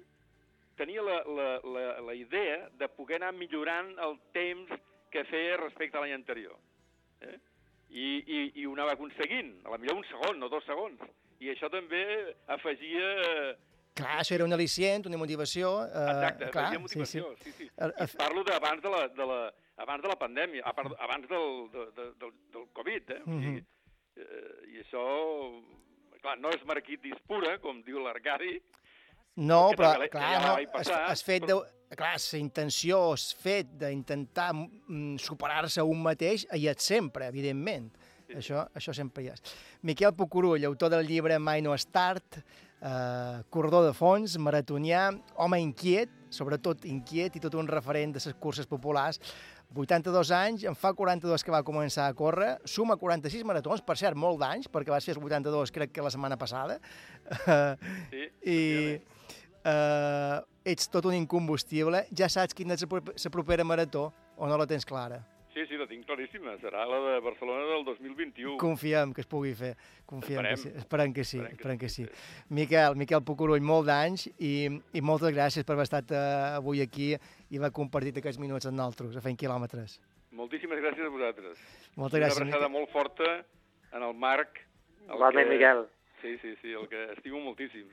tenia la, la, la, la idea de poder anar millorant el temps que feia respecte a l'any anterior. Eh? I, i, I ho anava aconseguint, a la millor un segon, no dos segons. I això també afegia... clar, això era un al·licient, una motivació. Eh, Exacte, clar, afegia motivació, sí, sí. El- el- I parlo d'abans de la, de la, abans de la pandèmia, abans del, de, de, del, del Covid, eh? O sigui, Mhm. eh, I això, clar, no és marquitis pura, com diu l'Arcadi, No, però, també clar, ja no, has, passar, has fet de... Clar, la intenció, has fet d'intentar mm, superar-se un mateix, hi és sempre, evidentment. Això, això sempre hi és. Miquel Pucurull, autor del llibre Mai no és tard, eh, corredor de fons, maratonià, home inquiet, sobretot inquiet i tot un referent de les curses populars, 82 anys, en fa 42 que va començar a córrer, suma 46 maratons, per cert, molt d'anys, perquè va ser els 82 crec que la setmana passada, Sí, i eh, ets tot un incombustible, ja saps quina és la prope- la propera marató, o no la tens clara? Sí, sí, la tinc claríssima. Serà la de Barcelona del 2021. Confiem que es pugui fer. Confiem Esperem. que sí. Esperem que sí. Esperem que Esperem que sí. Miquel, Miquel Pucurull, molt d'anys i, i moltes gràcies per haver estat eh, avui aquí i haver compartit aquests minuts amb nosaltres, a fent quilòmetres. Moltíssimes gràcies a vosaltres. Moltes gràcies, Una abraçada molt forta en el Marc. el Igualment, que- Miquel. Sí, sí, sí, el que estimo moltíssim.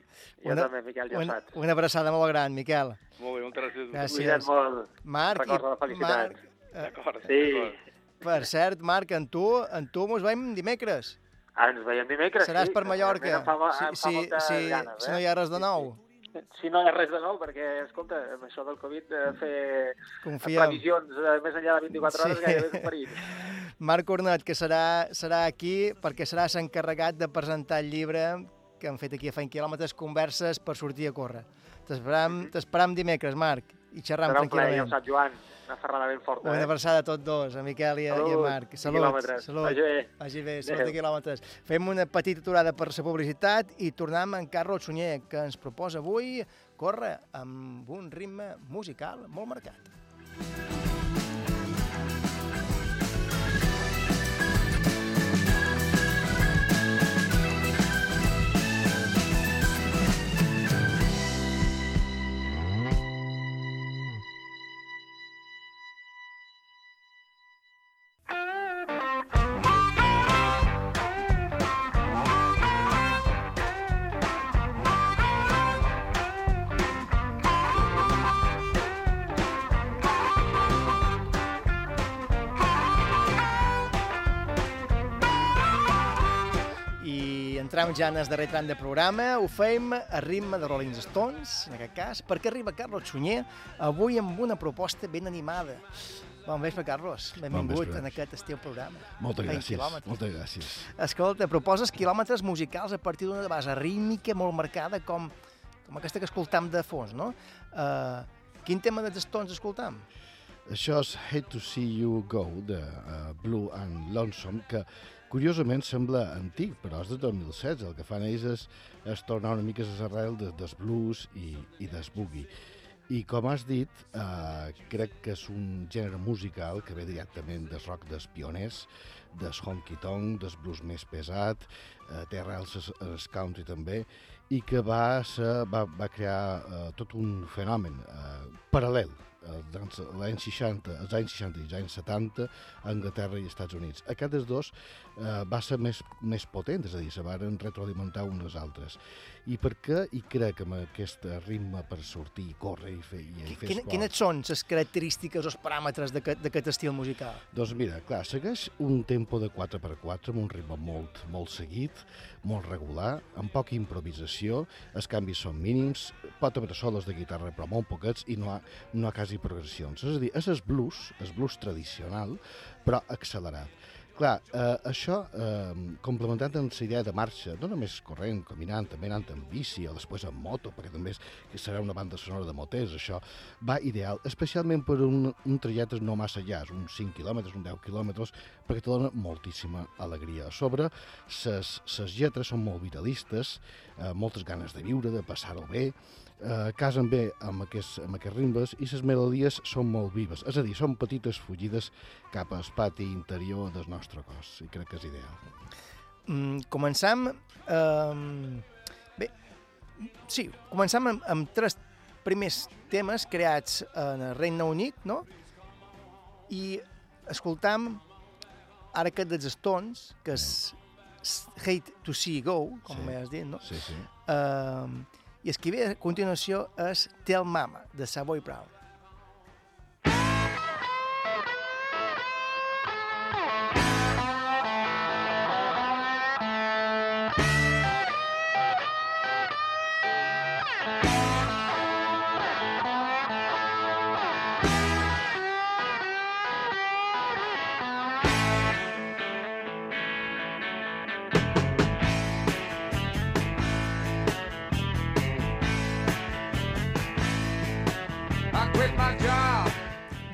Jo també, Miquel, ja una, saps. una abraçada molt gran, Miquel. Molt bé, moltes gràcies. Gràcies. Cuida't molt. Marc, i, Recorda la felicitat. Marc, eh, D'acord, Sí. per cert, Marc, en tu, en tu mos veiem dimecres. Ah, ens veiem dimecres, Seràs sí. per Mallorca, Em fa, em fa si, si, moltes si, ganes, si eh? no hi ha res de nou. Si no hi ha res de nou, perquè, escolta, amb això del Covid, eh, fer Confiem. previsions eh, més enllà de 24 hores Sí. gairebé és un perill. Marc Cornet, que serà, serà aquí perquè serà l'encarregat de presentar el llibre que han fet aquí a Feint Quilòmetres, converses per sortir a córrer. T'esperam t'esperam dimecres, Marc, i xerram Serà un plaer, ja ho tranquil·lament. saps, Joan. Una ferrada ben forta, Una eh? abraçada a tots dos, a Miquel i a, i a Salut, Marc. Salut, quilòmetres. salut. Vagi bé. Vagi bé, salut Adéu. de quilòmetres. Fem una petita aturada per la publicitat i tornem amb Carlos Sunyer, que ens proposa avui córrer amb un ritme musical molt marcat. I entrem ja en el darrer tram de programa, ho fem a ritme de Rolling Stones, en aquest cas, perquè arriba Carlos Sunyer avui amb una proposta ben animada. Bon vespre, Carlos. Benvingut vespre. en aquest estil programa. Moltes gràcies, quilòmetres. moltes gràcies. Escolta, proposes quilòmetres musicals a partir d'una base rítmica molt marcada com, com aquesta que escoltam de fons, no? Uh, quin tema dels Stones escoltam? Això és Hate to See You Go, de uh, Blue and Lonesome, que curiosament sembla antic, però és de 2016. El que fan ells és, és tornar una mica a les arrels de, des blues i, i des boogie. I com has dit, eh, crec que és un gènere musical que ve directament del rock dels pioners, des honky-tonk, des blues més pesat, eh, té arrels el country també, i que va, ser, va, va crear eh, tot un fenomen eh, paral·lel l'any 60, als anys 60 i els anys 70 a Anglaterra i Estats Units. Aquestes dos eh, va ser més, més potent, és a dir, se van retroalimentar unes altres. I per què? I crec amb aquest ritme per sortir, córrer i fer, i, i fer esport... quines són les característiques o els paràmetres d'aquest estil musical? Doncs mira, clar, segueix un tempo de 4x4 amb un ritme molt, molt seguit, molt regular, amb poca improvisació, els canvis són mínims, pot haver solos de guitarra però molt poquets i no ha, no ha quasi progressions. És a dir, és el blues, el blues tradicional, però accelerat. Clar, eh, això eh, complementant amb la idea de marxa, no només corrent, caminant, també anant en bici o després en moto, perquè també és, que serà una banda sonora de moters, això va ideal, especialment per un, un trajecte no massa llarg, uns 5 quilòmetres, uns 10 quilòmetres, perquè te dona moltíssima alegria. A sobre, ses, ses lletres són molt vitalistes, eh, moltes ganes de viure, de passar-ho bé, eh, casen bé amb aquests, amb aquests ritmes i les melodies són molt vives, és a dir, són petites fugides cap al pati interior del nostre cos, i crec que és ideal. Mm, començam... Um, bé, sí, començam amb, amb tres primers temes creats en el Regne Unit, no? I escoltam ara aquest dels Stones, que és Hate to See Go, com Sí. sí. has dit, no? Sí, sí. Um, I el que ve a continuació és Tell Mama, de Savoy Brown.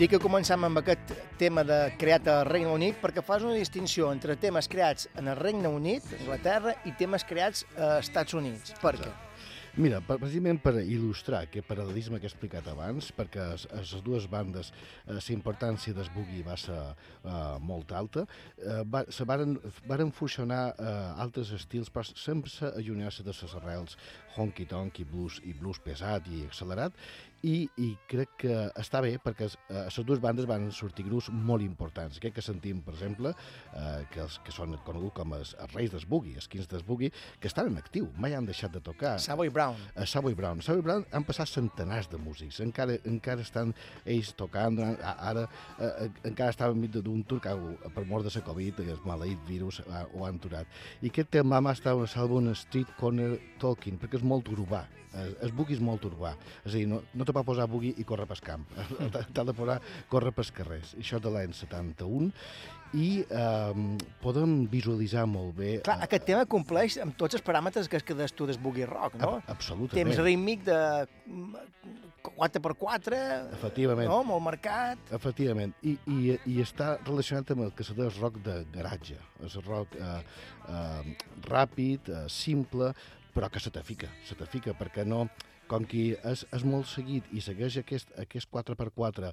Dic que començam amb aquest tema de creat al Regne Unit perquè fas una distinció entre temes creats en el Regne Unit, Anglaterra, i temes creats a Estats Units. Per què? Mira, precisament per il·lustrar aquest paral·lelisme que he explicat abans, perquè les dues bandes eh, la importància del boogie va ser eh, molt alta, eh, va, se varen, varen fusionar eh, altres estils per sense allunyar-se de les arrels honky-tonk i blues, i blues pesat i accelerat, i, i crec que està bé perquè es- eh, a les dues bandes van sortir grups molt importants. Aquest que sentim, per exemple, eh, que, els, que són coneguts com els, els reis del boogie, els quins del boogie, que estan en actiu, mai han deixat de tocar. Savoy Brown. A Savoy Brown. A Savoy Brown han passat centenars de músics, encara, encara estan ells tocant, a- ara eh, eh, encara estaven enmig d'un tour que eh, per mort de la Covid, el maleït virus, eh, ho han aturat. I aquest tema un àlbum Street Corner Talking, perquè és molt urbà. El, el boogie és molt urbà. És a dir, no, no te pot posar boogie i córrer pel camp. T'ha de posar córrer pels carrers. Això de l'any 71 i eh, podem visualitzar molt bé... Clar, aquest tema compleix amb tots els paràmetres que es quedes tu boogie rock, no? absolutament. Temps rítmic de mm, 4x4, Efectivament. no? molt marcat. Efectivament, I, i, i està relacionat amb el que se diu rock de garatge, és el rock eh, eh, ràpid, eh, simple, però que se te fica, se te fica, perquè no, com que és, és molt seguit i segueix aquest, aquest 4x4 eh,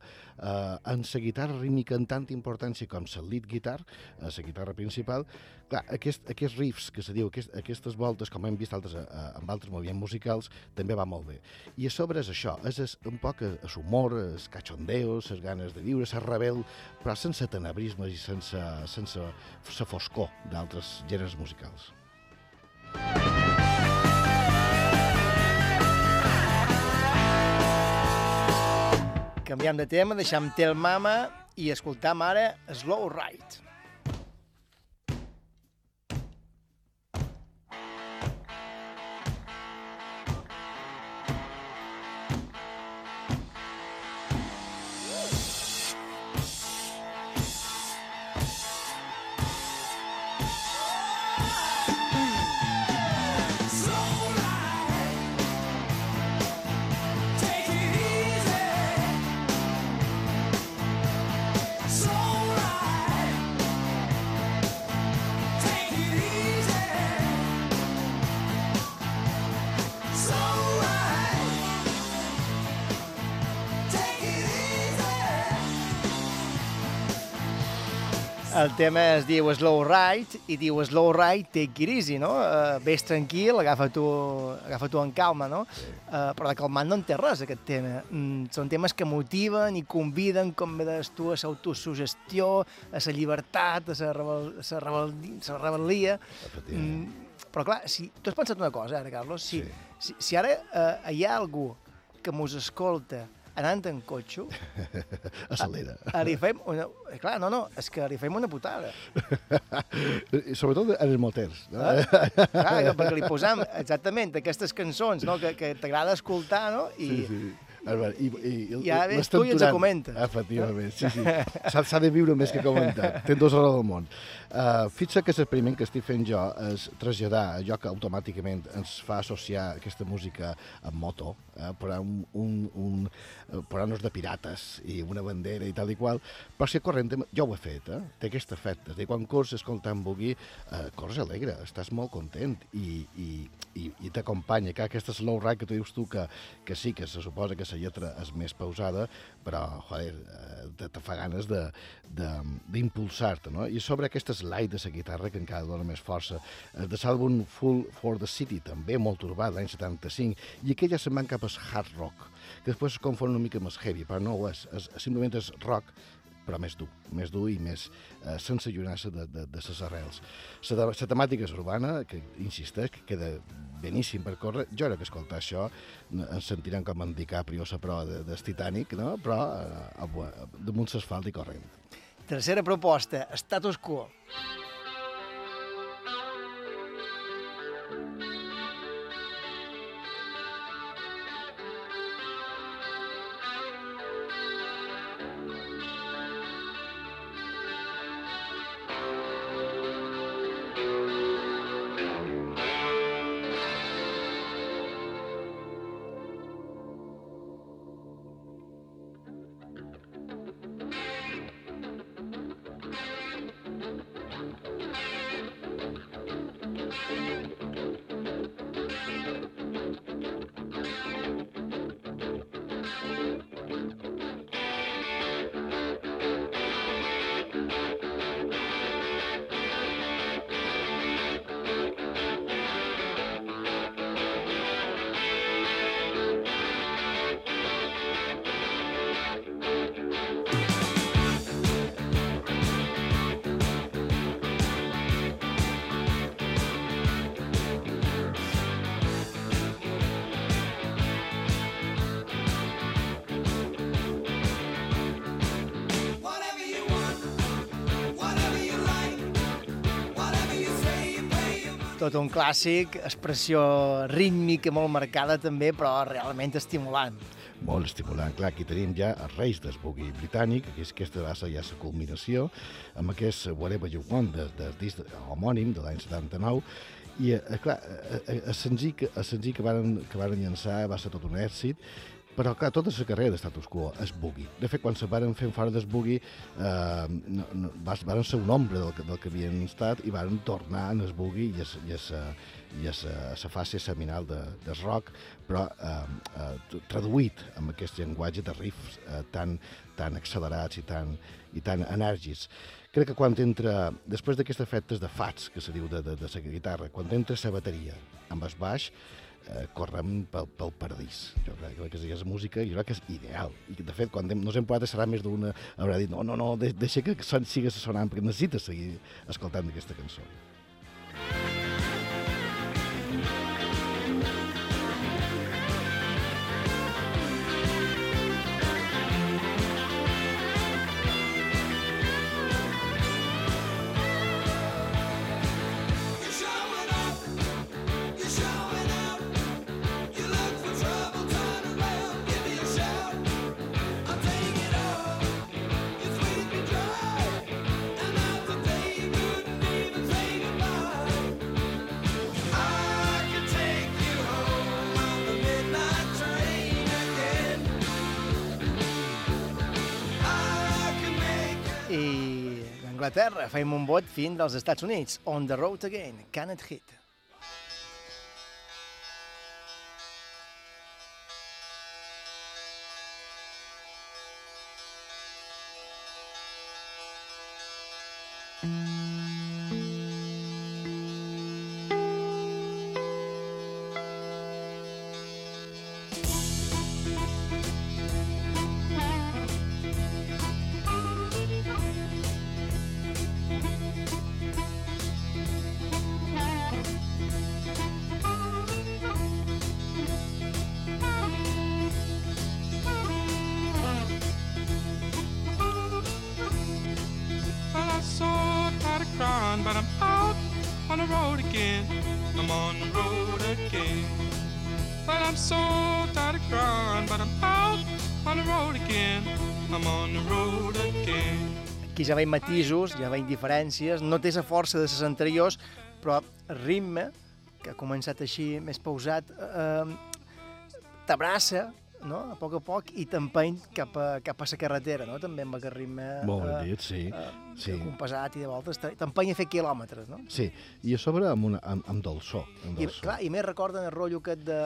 en la guitarra rítmica en tanta importància com la lead guitar, eh, la guitarra principal, clar, aquest, aquests riffs que se diu, aquest, aquestes voltes, com hem vist altres, eh, amb altres moviments musicals, també va molt bé. I a sobre és això, és, és un poc l'humor, els cachondeos, les ganes de viure, ser rebel, però sense tenebrismes i sense, sense la foscor d'altres gèneres musicals. Canviam de tema, deixam Tel Mama i escoltam ara Slow Ride. El tema es diu Slow Ride i diu Slow Ride, take it easy, no? Uh, ves tranquil, agafa tu, agafa tu en calma, no? Uh, però de calmant no en té res, aquest tema. Mm, són temes que motiven i conviden, com bé deies tu, a l'autosugestió, a la llibertat, a la rebel, a rebel, a rebel·lia. Mm, però clar, si, tu has pensat una cosa, ara, Carlos, si, si, si ara uh, hi ha algú que mos escolta anant en cotxe, Acelera. a- li fem una... Clar, no, no, és que li fem una putada. Sobretot en els motors. No? Eh? Clar, que- perquè li posam exactament aquestes cançons no? que, que t'agrada escoltar, no? I, Sí, sí. I, i, i, I ara tu i ens comentes. Efectivament, sí, sí. S'ha de viure més que comentar. Tens dos hores del món. Uh, fixa que l'experiment que estic fent jo és traslladar allò que automàticament ens fa associar aquesta música amb moto, eh, posar un, un, un eh, posar-nos de pirates i una bandera i tal i qual, però si corrent, jo ho he fet, eh? té aquest efecte. Dir, quan corres escoltant boogie, eh, corres alegre, estàs molt content i, i, i, i t'acompanya. Que aquesta slow ride que tu dius tu que, que sí, que se suposa que la lletra és més pausada, però, joder, eh, te, te fa ganes d'impulsar-te, no? I sobre aquesta slide de la guitarra, que encara dona més força, eh, de l'àlbum Full for the City, també molt urbà, l'any 75, i aquella se'n van cap al hard rock, que després es confon una mica el heavy, però no ho és, és simplement és rock, però més dur, més dur i més eh, sense allunyar-se de, de, de ses arrels. La temàtica és urbana, que insisteix, que queda beníssim per córrer. Jo ara que escoltar això ens sentirem com en DiCaprio a la proa de, del Titanic, no? però eh, damunt l'asfalt i corrent. tercera proposta, Status Quo. Tot un clàssic, expressió rítmica molt marcada també, però realment estimulant. Molt estimulant. Clar, aquí tenim ja els reis boogie britànic, que és aquesta va ser ja la culminació, amb aquest Whatever You Want, del de, disc homònim de l'any 79, i, eh, clar, eh, eh, el senzill, que, el senzill que, varen, que varen llançar va ser tot un èxit, però, clar, tota la carrera de Status Quo és boogie. De fet, quan se varen fer fora del boogie, eh, no, varen ser un ombre del, del que havien estat i varen tornar en el boogie i a, s- i sa- i a sa, sa fase seminal de, del rock, però eh, eh, traduït amb aquest llenguatge de riffs eh, tan, tan accelerats i tan, i tan enèrgics. Crec que quan entra, després d'aquests efectes de fats, que se diu de, de, de la guitarra, quan entra la bateria amb el baix, eh, correm pel, pel paradís. Jo crec que és música, jo crec que és ideal. I de fet, quan hem, nos hem posat a serà més d'una, haurà dit, no, no, no, de, deixa que son, sigues sonant, perquè necessites seguir escoltant aquesta cançó. I d'Anglaterra fem un vot fin dels Estats Units. On the road again, can it hit? Ja veiem matisos, ja veiem diferències, no té la força de les anteriors, però el ritme, que ha començat així més pausat, eh, t'abraça, no? a poc a poc, i t'empeny cap a, cap a la carretera, no? també amb aquest ritme Molt ben eh, dit, sí. sí. compasat i de voltes te- t'empeny a fer quilòmetres. No? Sí, i a sobre amb, una, amb, amb dolçor. Amb I, dolçor. clar, I més recorden el rotllo aquest de...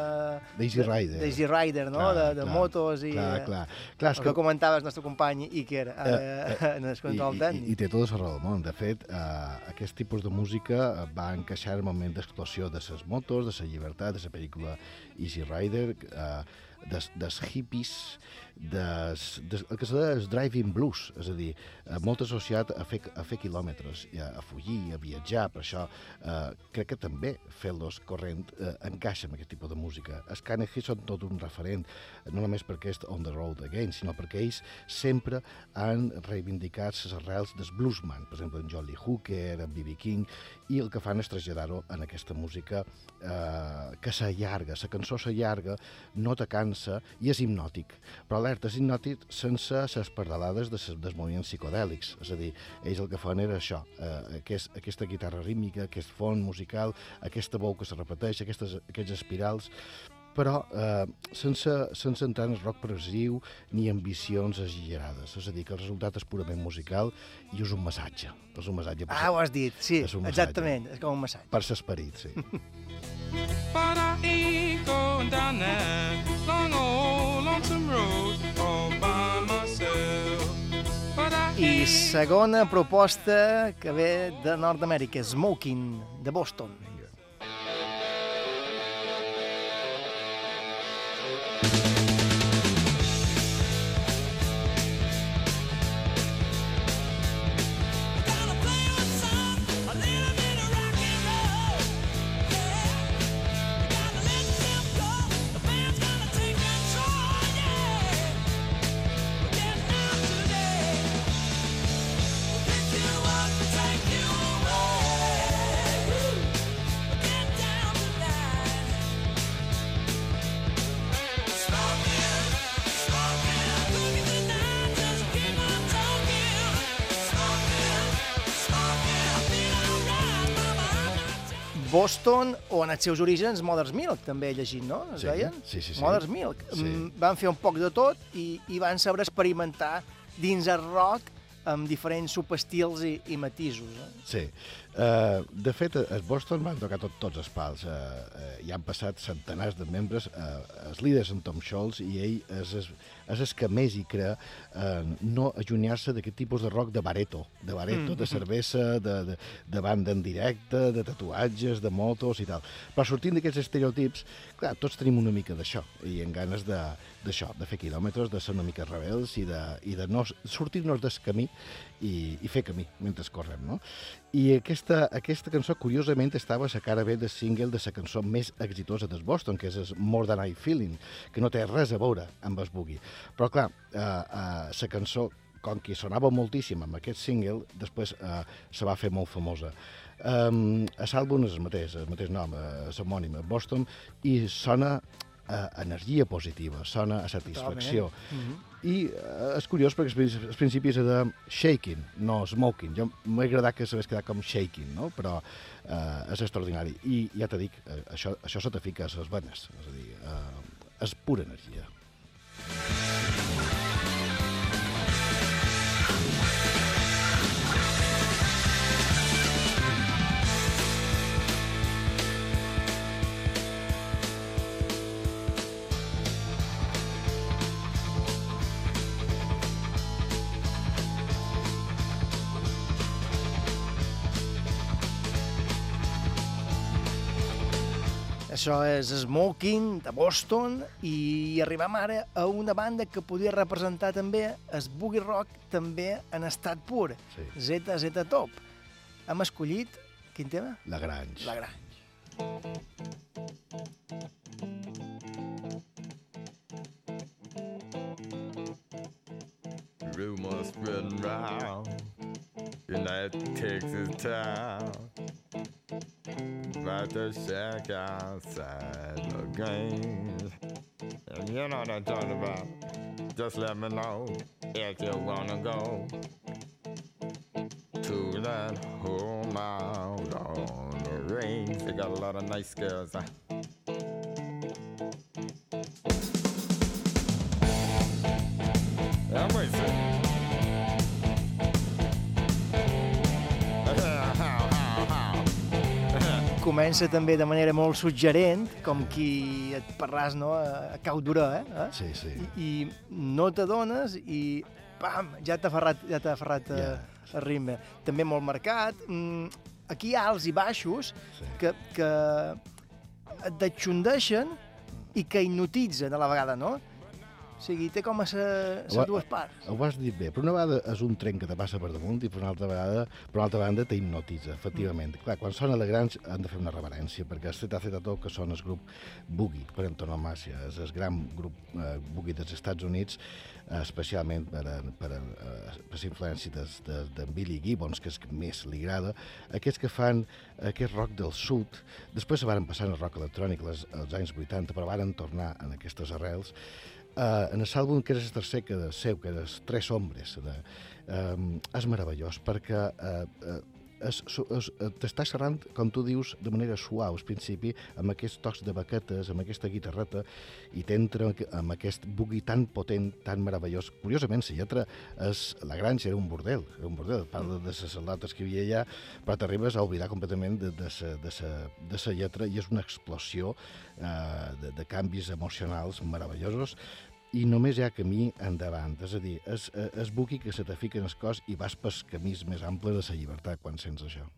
D'Easy Rider. D'Easy Rider, no? Clar, de, de clar, motos i... clar, eh, clar. Clar, és el que, que- comentava el nostre company Iker eh, Eh, eh, en el control I, i, I té tota la raó del món. De fet, eh, aquest tipus de música eh, va encaixar el moment d'explosió de les motos, de la llibertat, de la pel·lícula Easy Rider, eh, des, des hippies, des, des, el que deia el driving blues, és a dir, eh, molt associat a fer, a fer quilòmetres, a, a fugir, a viatjar, per això eh, crec que també fer-los corrent eh, encaixa amb aquest tipus de música. Els Carnegie són tot un referent, no només perquè és On the Road Again, sinó perquè ells sempre han reivindicat les arrels del bluesman, per exemple, en Lee Hooker, en B.B. King, i el que fan és traslladar-ho en aquesta música eh, que s'allarga, la cançó s'allarga, no te cansa i és hipnòtic. Però alerta, és hipnòtic sense les pardalades de ses, dels moviments psicodèlics. És a dir, ells el que fan era això, eh, aquest, aquesta guitarra rítmica, aquest font musical, aquesta veu que se repeteix, aquestes, aquests espirals, però eh, sense, sense entrar en el rock progressiu ni ambicions exagerades. És a dir, que el resultat és purament musical i és un massatge. És un massatge Ah, ho has dit, sí, és exactament, és com un massatge. Per l'esperit, sí. But I ain't going down that long old lonesome road I segona proposta que ve de Nord-Amèrica, Smoking, de Boston. Boston o en els seus orígens Mother's Milk, també he llegit, no? Es Sí, deien? sí, sí, sí. Mother's Milk. Sí. Mm, Van fer un poc de tot i, i van saber experimentar dins el rock amb diferents subestils i, i matisos. Eh? Sí. Uh, de fet, a Boston van tocar tot, tots els pals. Uh, uh, hi han passat centenars de membres. Uh, els líders en Tom Scholz i ell és, és, és el que més hi crea uh, no allunyar-se d'aquest tipus de rock de bareto, de bareto, Mm. de cervesa, de, de, de banda en directe, de tatuatges, de motos i tal. Però sortint d'aquests estereotips, clar, tots tenim una mica d'això i en ganes de d'això, de fer quilòmetres, de ser una mica rebels i de, i de no sortir-nos del camí i, i fer camí mentre correm, no? I aquesta, aquesta cançó, curiosament, estava a la cara B de single de la cançó més exitosa dels Boston, que és More Than I Feeling, que no té res a veure amb el boogie. Però, clar, eh, eh, la cançó, com que sonava moltíssim amb aquest single, després eh, se va fer molt famosa. Um, l'àlbum és el mateix, el mateix nom, eh, és homònim, Boston, i sona a energia positiva, sona a satisfacció. Mhm. I eh, és curiós perquè els princi- els principis de shaking, no smoking. Jo m'ha agradat que s'hagués quedat com shaking, no? però eh, és extraordinari. I ja t'he dit, eh, això, això se te fica a les venes, és a dir, eh, és pura energia. Això és Smoking, de Boston, i arribem ara a una banda que podia representar també el boogie rock també en estat pur, sí. ZZ Top. Hem escollit, quin tema? La Grange. La Grange. Rumors spreading round in that Texas town about the shack outside the game. And you know what I'm talking about. Just let me know if you wanna go to that home out on the range. They got a lot of nice girls. Huh? Comença també de manera molt suggerent, com qui et parràs no, a, a cau d'orà, eh? eh? Sí, sí. I, I no t'adones i pam, ja t'ha ferrat, ja t'ha ferrat yeah. Ja. el ritme. També molt marcat. Mm, aquí hi ha alts i baixos sí. que, que et deixondeixen i que hipnotitzen a la vegada, no? O sigui, té com a les dues parts. Ho has dit bé. Per una vegada és un tren que te passa per damunt i per una altra vegada, per una altra banda te hipnotitza, efectivament. Clar, quan sona de grans han de fer una reverència, perquè el ZZ Top, que són el grup Boogie, per antonomàcia, és el gran grup eh, Boogie dels Estats Units, eh, especialment per, a, per, a, eh, per la influència d'en de, de Billy Gibbons, que és que més li agrada, aquests que fan aquest rock del sud, després se van passar al rock electrònic als, als anys 80, però varen tornar en aquestes arrels, Uh, en l'àlbum que és el tercer que de seu, que és Tres Hombres, de, um, és meravellós perquè es, eh, t'està xerrant, com tu dius, de manera suau al principi, amb aquests tocs de baquetes, amb aquesta guitarreta, i t'entra amb aquest boogie tan potent, tan meravellós. Curiosament, la lletra és... La granja era un bordel, era un bordel, parla de les salates que hi havia allà, però t'arribes a oblidar completament de, de, sa, de, sa, de sa lletra i és una explosió eh, de, de canvis emocionals meravellosos i només hi ha camí endavant. És a dir, és, és buqui que se te fica en el cos i vas pel camís més ample de la llibertat quan sents això.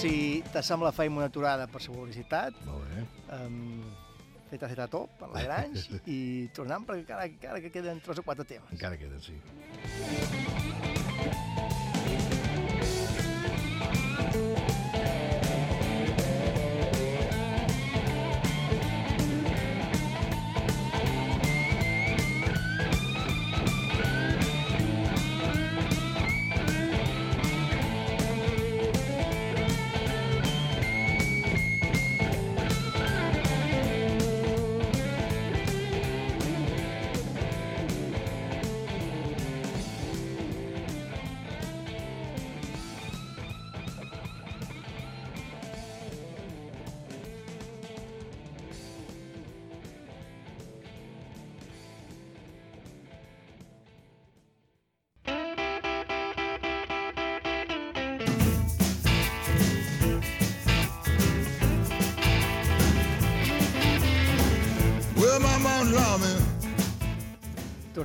Si t'assembla feim una aturada per la publicitat, Molt bé. um, fet a top, per la Grange, i tornem perquè encara, encara que queden tres o quatre temes. Encara queden, sí.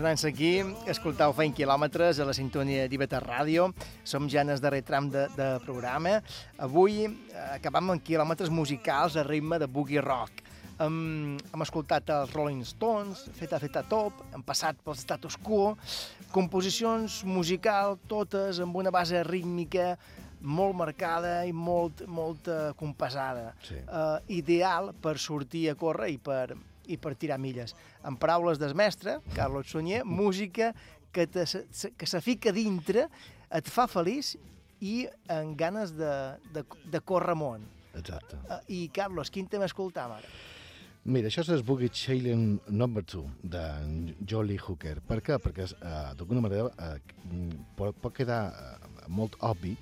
Tornant aquí, escoltau Feint quilòmetres a la sintonia d'Ibeta Ràdio. Som ja en el darrer tram de, de programa. Avui eh, acabam amb quilòmetres musicals a ritme de boogie rock. Hem, hem escoltat els Rolling Stones, Feta Feta Top, hem passat pel Status Quo, composicions musicals totes amb una base rítmica molt marcada i molt, molt uh, compassada. Sí. Uh, ideal per sortir a córrer i per, i per tirar milles. En paraules del mestre, Carlos Sunyer, música que, te, que se fica dintre, et fa feliç i amb ganes de, de, de córrer món. Exacte. Uh, I, Carlos, quin tema escoltam ara? Mira, això és el Boogie Challenge number 2 de Jolly Hooker. Per què? Perquè uh, d'alguna manera uh, pot, pot quedar uh, molt obvi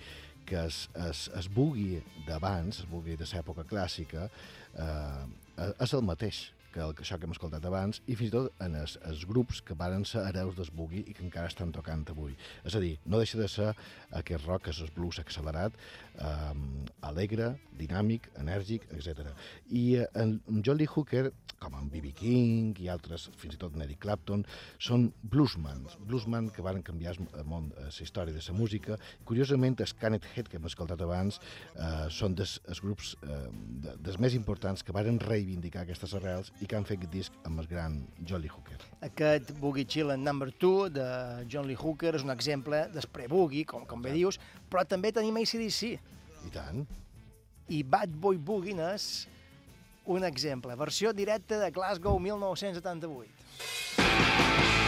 que es, es, es boogie d'abans, el boogie de l'època clàssica, uh, és el mateix que el, això que hem escoltat abans, i fins i tot en els, els grups que varen ser hereus boogie i que encara estan tocant avui. És a dir, no deixa de ser aquest rock, el blues accelerat, um, alegre, dinàmic, enèrgic, etc. I eh, en John Lee Hooker, com en B.B. King i altres, fins i tot en Eric Clapton, són bluesmans, bluesman que van canviar eh, la història de la música. Curiosament, els Canet Head, que hem escoltat abans, eh, són des, els grups eh, de, dels més importants que varen reivindicar aquestes arrels i que han fet aquest disc amb el gran John Lee Hooker. Aquest Boogie Chillin' Number 2 de John Lee Hooker és un exemple del pre-boogie, com, com bé dius, però també tenim ACDC. I tant. I Bad Boy Boogie n'és un exemple. Versió directa de Glasgow 1978.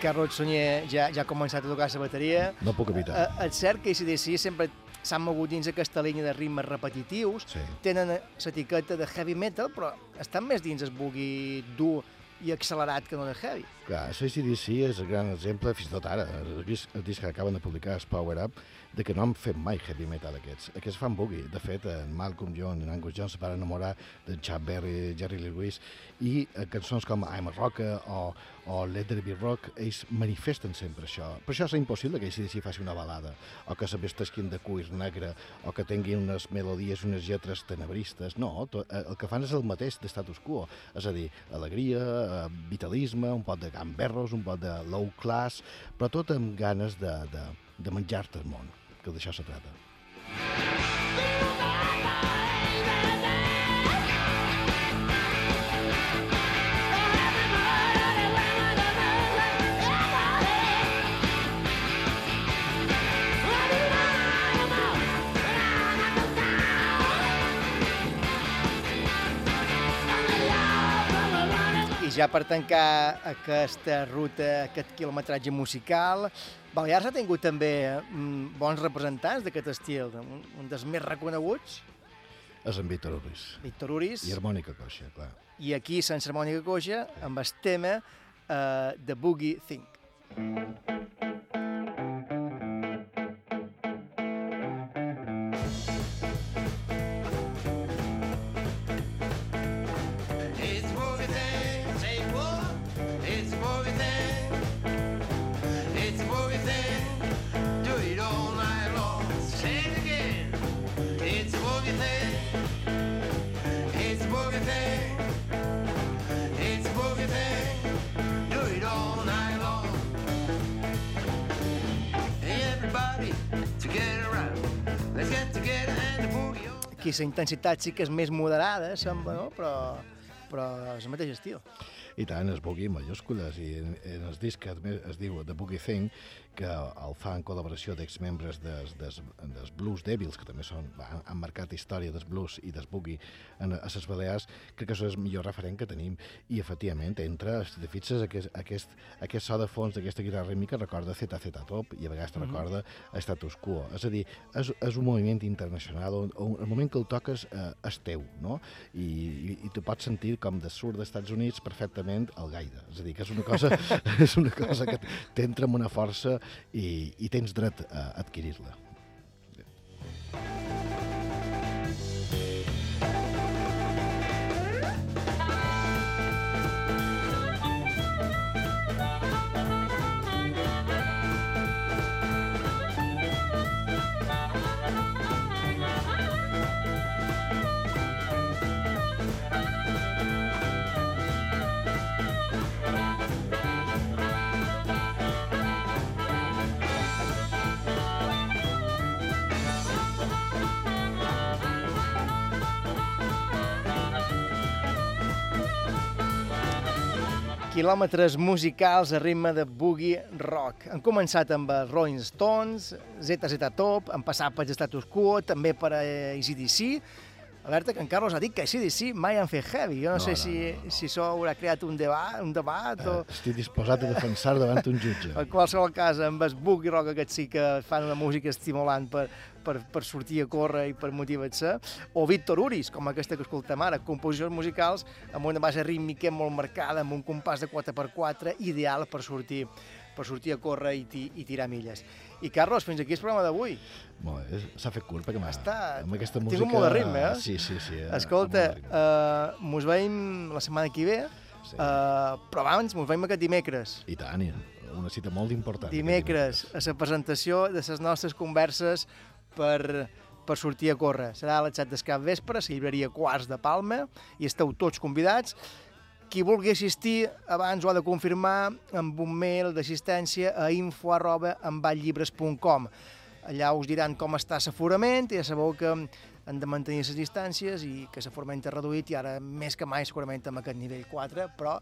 Carlos Sunyer ja, ja ha començat a tocar la bateria. No puc evitar. Eh, és cert que ACDC sempre s'han mogut dins aquesta línia de ritmes repetitius, Sí. tenen l'etiqueta de heavy metal, però estan més dins el boogie dur i accelerat que no de heavy. Clar, l'ACDC és el gran exemple, fins i tot ara, el disc, el disc que acaben de publicar, el Power Up, de que no han fet mai heavy metal aquests. Aquests fan boogie. De fet, en Malcolm John i en Angus Young se van enamorar de Chuck Berry, Jerry Lewis, i eh, cançons com I'm a Rocker o, o Let There Be Rock, ells manifesten sempre això. Per això és impossible que ACDC faci una balada, o que se vestesquin de cuir negre, o que tinguin unes melodies, unes lletres tenebristes. No, to, eh, el que fan és el mateix de status quo, és a dir, alegria, eh, vitalisme, un pot de gamberros, un pot de low class, però tot amb ganes de, de, de menjar-te el món, que d'això se trata. I ja per tancar aquesta ruta, aquest quilometratge musical, Balears ha tingut també mm, bons representants d'aquest estil, un, un dels més reconeguts, És en Víctor Uris. Víctor Uris, I Harmònica Coixa, clar. i aquí, sense harmònica coixa, amb el tema eh, de Boogie Thing. It's Aquí la intensitat sí que és més moderada, sembla, no? però, però és el mateix estil. I tant, es en majúscules, i en, en el disc també es diu The Boogie Thing, que el fa en col·laboració d'exmembres des, des, des Blues Devils, que també són, han, han marcat història des blues i des boogie en, a les Balears, crec que això és el millor referent que tenim. I, efectivament, entre, si te fixes, aquest, aquest, aquest so de fons d'aquesta guitarra rítmica recorda ZZ Top i a vegades te Mhm. recorda Status Quo. És a dir, és, és un moviment internacional on, on el moment que el toques eh, és teu, no? I, i, i tu pots sentir com de surt dels Estats Units perfectament al gaire. És a dir, que és una cosa, és una cosa que t'entra amb una força i, i tens dret a adquirir-la. Quilòmetres musicals a ritme de boogie rock. Han començat amb els Rolling Stones, ZZ Top, han passat per Status Quo, també per eh, ACDC. Alerta que en Carlos ha dit que ACDC mai han fet heavy. Jo no, No, sé no, si, si això haurà creat un debat, un debat o... Estic disposat a defensar davant un jutge. En qualsevol cas, amb el boogie rock aquest sí que fan una música estimulant per, per, per sortir a córrer i per motivar-se. O Víctor Uris, com aquesta que escoltem ara, composicions musicals amb una base rítmica molt marcada, amb un compàs de 4x4, ideal per sortir per sortir a córrer i, ti, i tirar milles. I Carlos, fins aquí el programa d'avui. S'ha fet curt perquè. Està... Amb aquesta Tinc música... un molt de ritme, eh? Sí, sí, sí. eh, Escolta, uh, mos veiem la setmana que ve, sí. uh, però abans mos veiem aquest dimecres. I tant, una cita molt important. Dimecres, a la presentació de les nostres converses per, per sortir a córrer. Serà a les 7 del cap vespre, la llibreria Quarts de Palma, i esteu tots convidats. Qui vulgui assistir abans ho ha de confirmar amb un mail d'assistència a info arroba. Allà us diran com està l'aforament ja sabeu que han de mantenir les distàncies i que l'aforament és reduït i ara més que mai segurament amb aquest nivell 4, però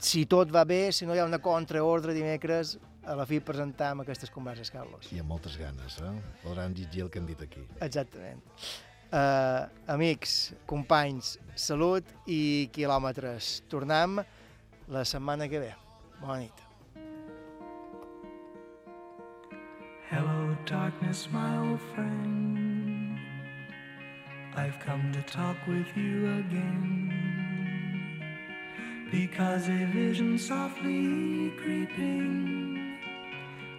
si tot va bé, si no hi ha una contraordre dimecres, a la fi presentam aquestes converses, Carlos. I amb moltes ganes, eh? Podran llegir el que han dit aquí. Exactament. Uh, amics, companys, salut i quilòmetres. Tornem la setmana que ve. Bona nit. Hello, darkness, my old friend. I've come to talk with you again. Because a vision softly creeping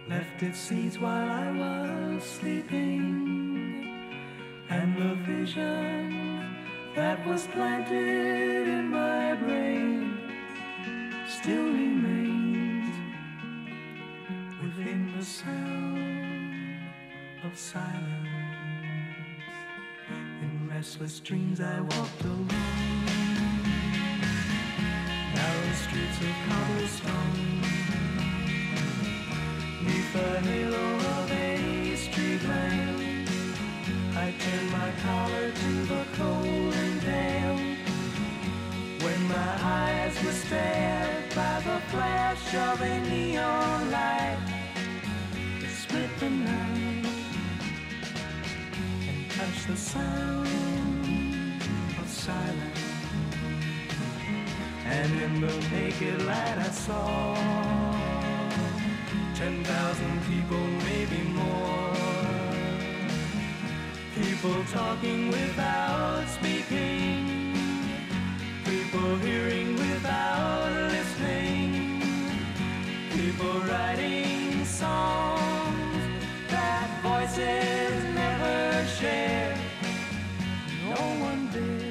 left its seeds while I was sleeping. And the vision that was planted in my brain still remains within the sound of silence. In restless dreams I walked alone, narrow streets of cobblestone, neath the halo of a street lamp. I turned my collar to the cold and damp. When my eyes were stared by the flash of a neon light that split the night and touched the sound of silence. And in the naked light I saw 10,000 people, maybe more. People talking without speaking. People hearing without listening. People writing songs that voices never share. No one did.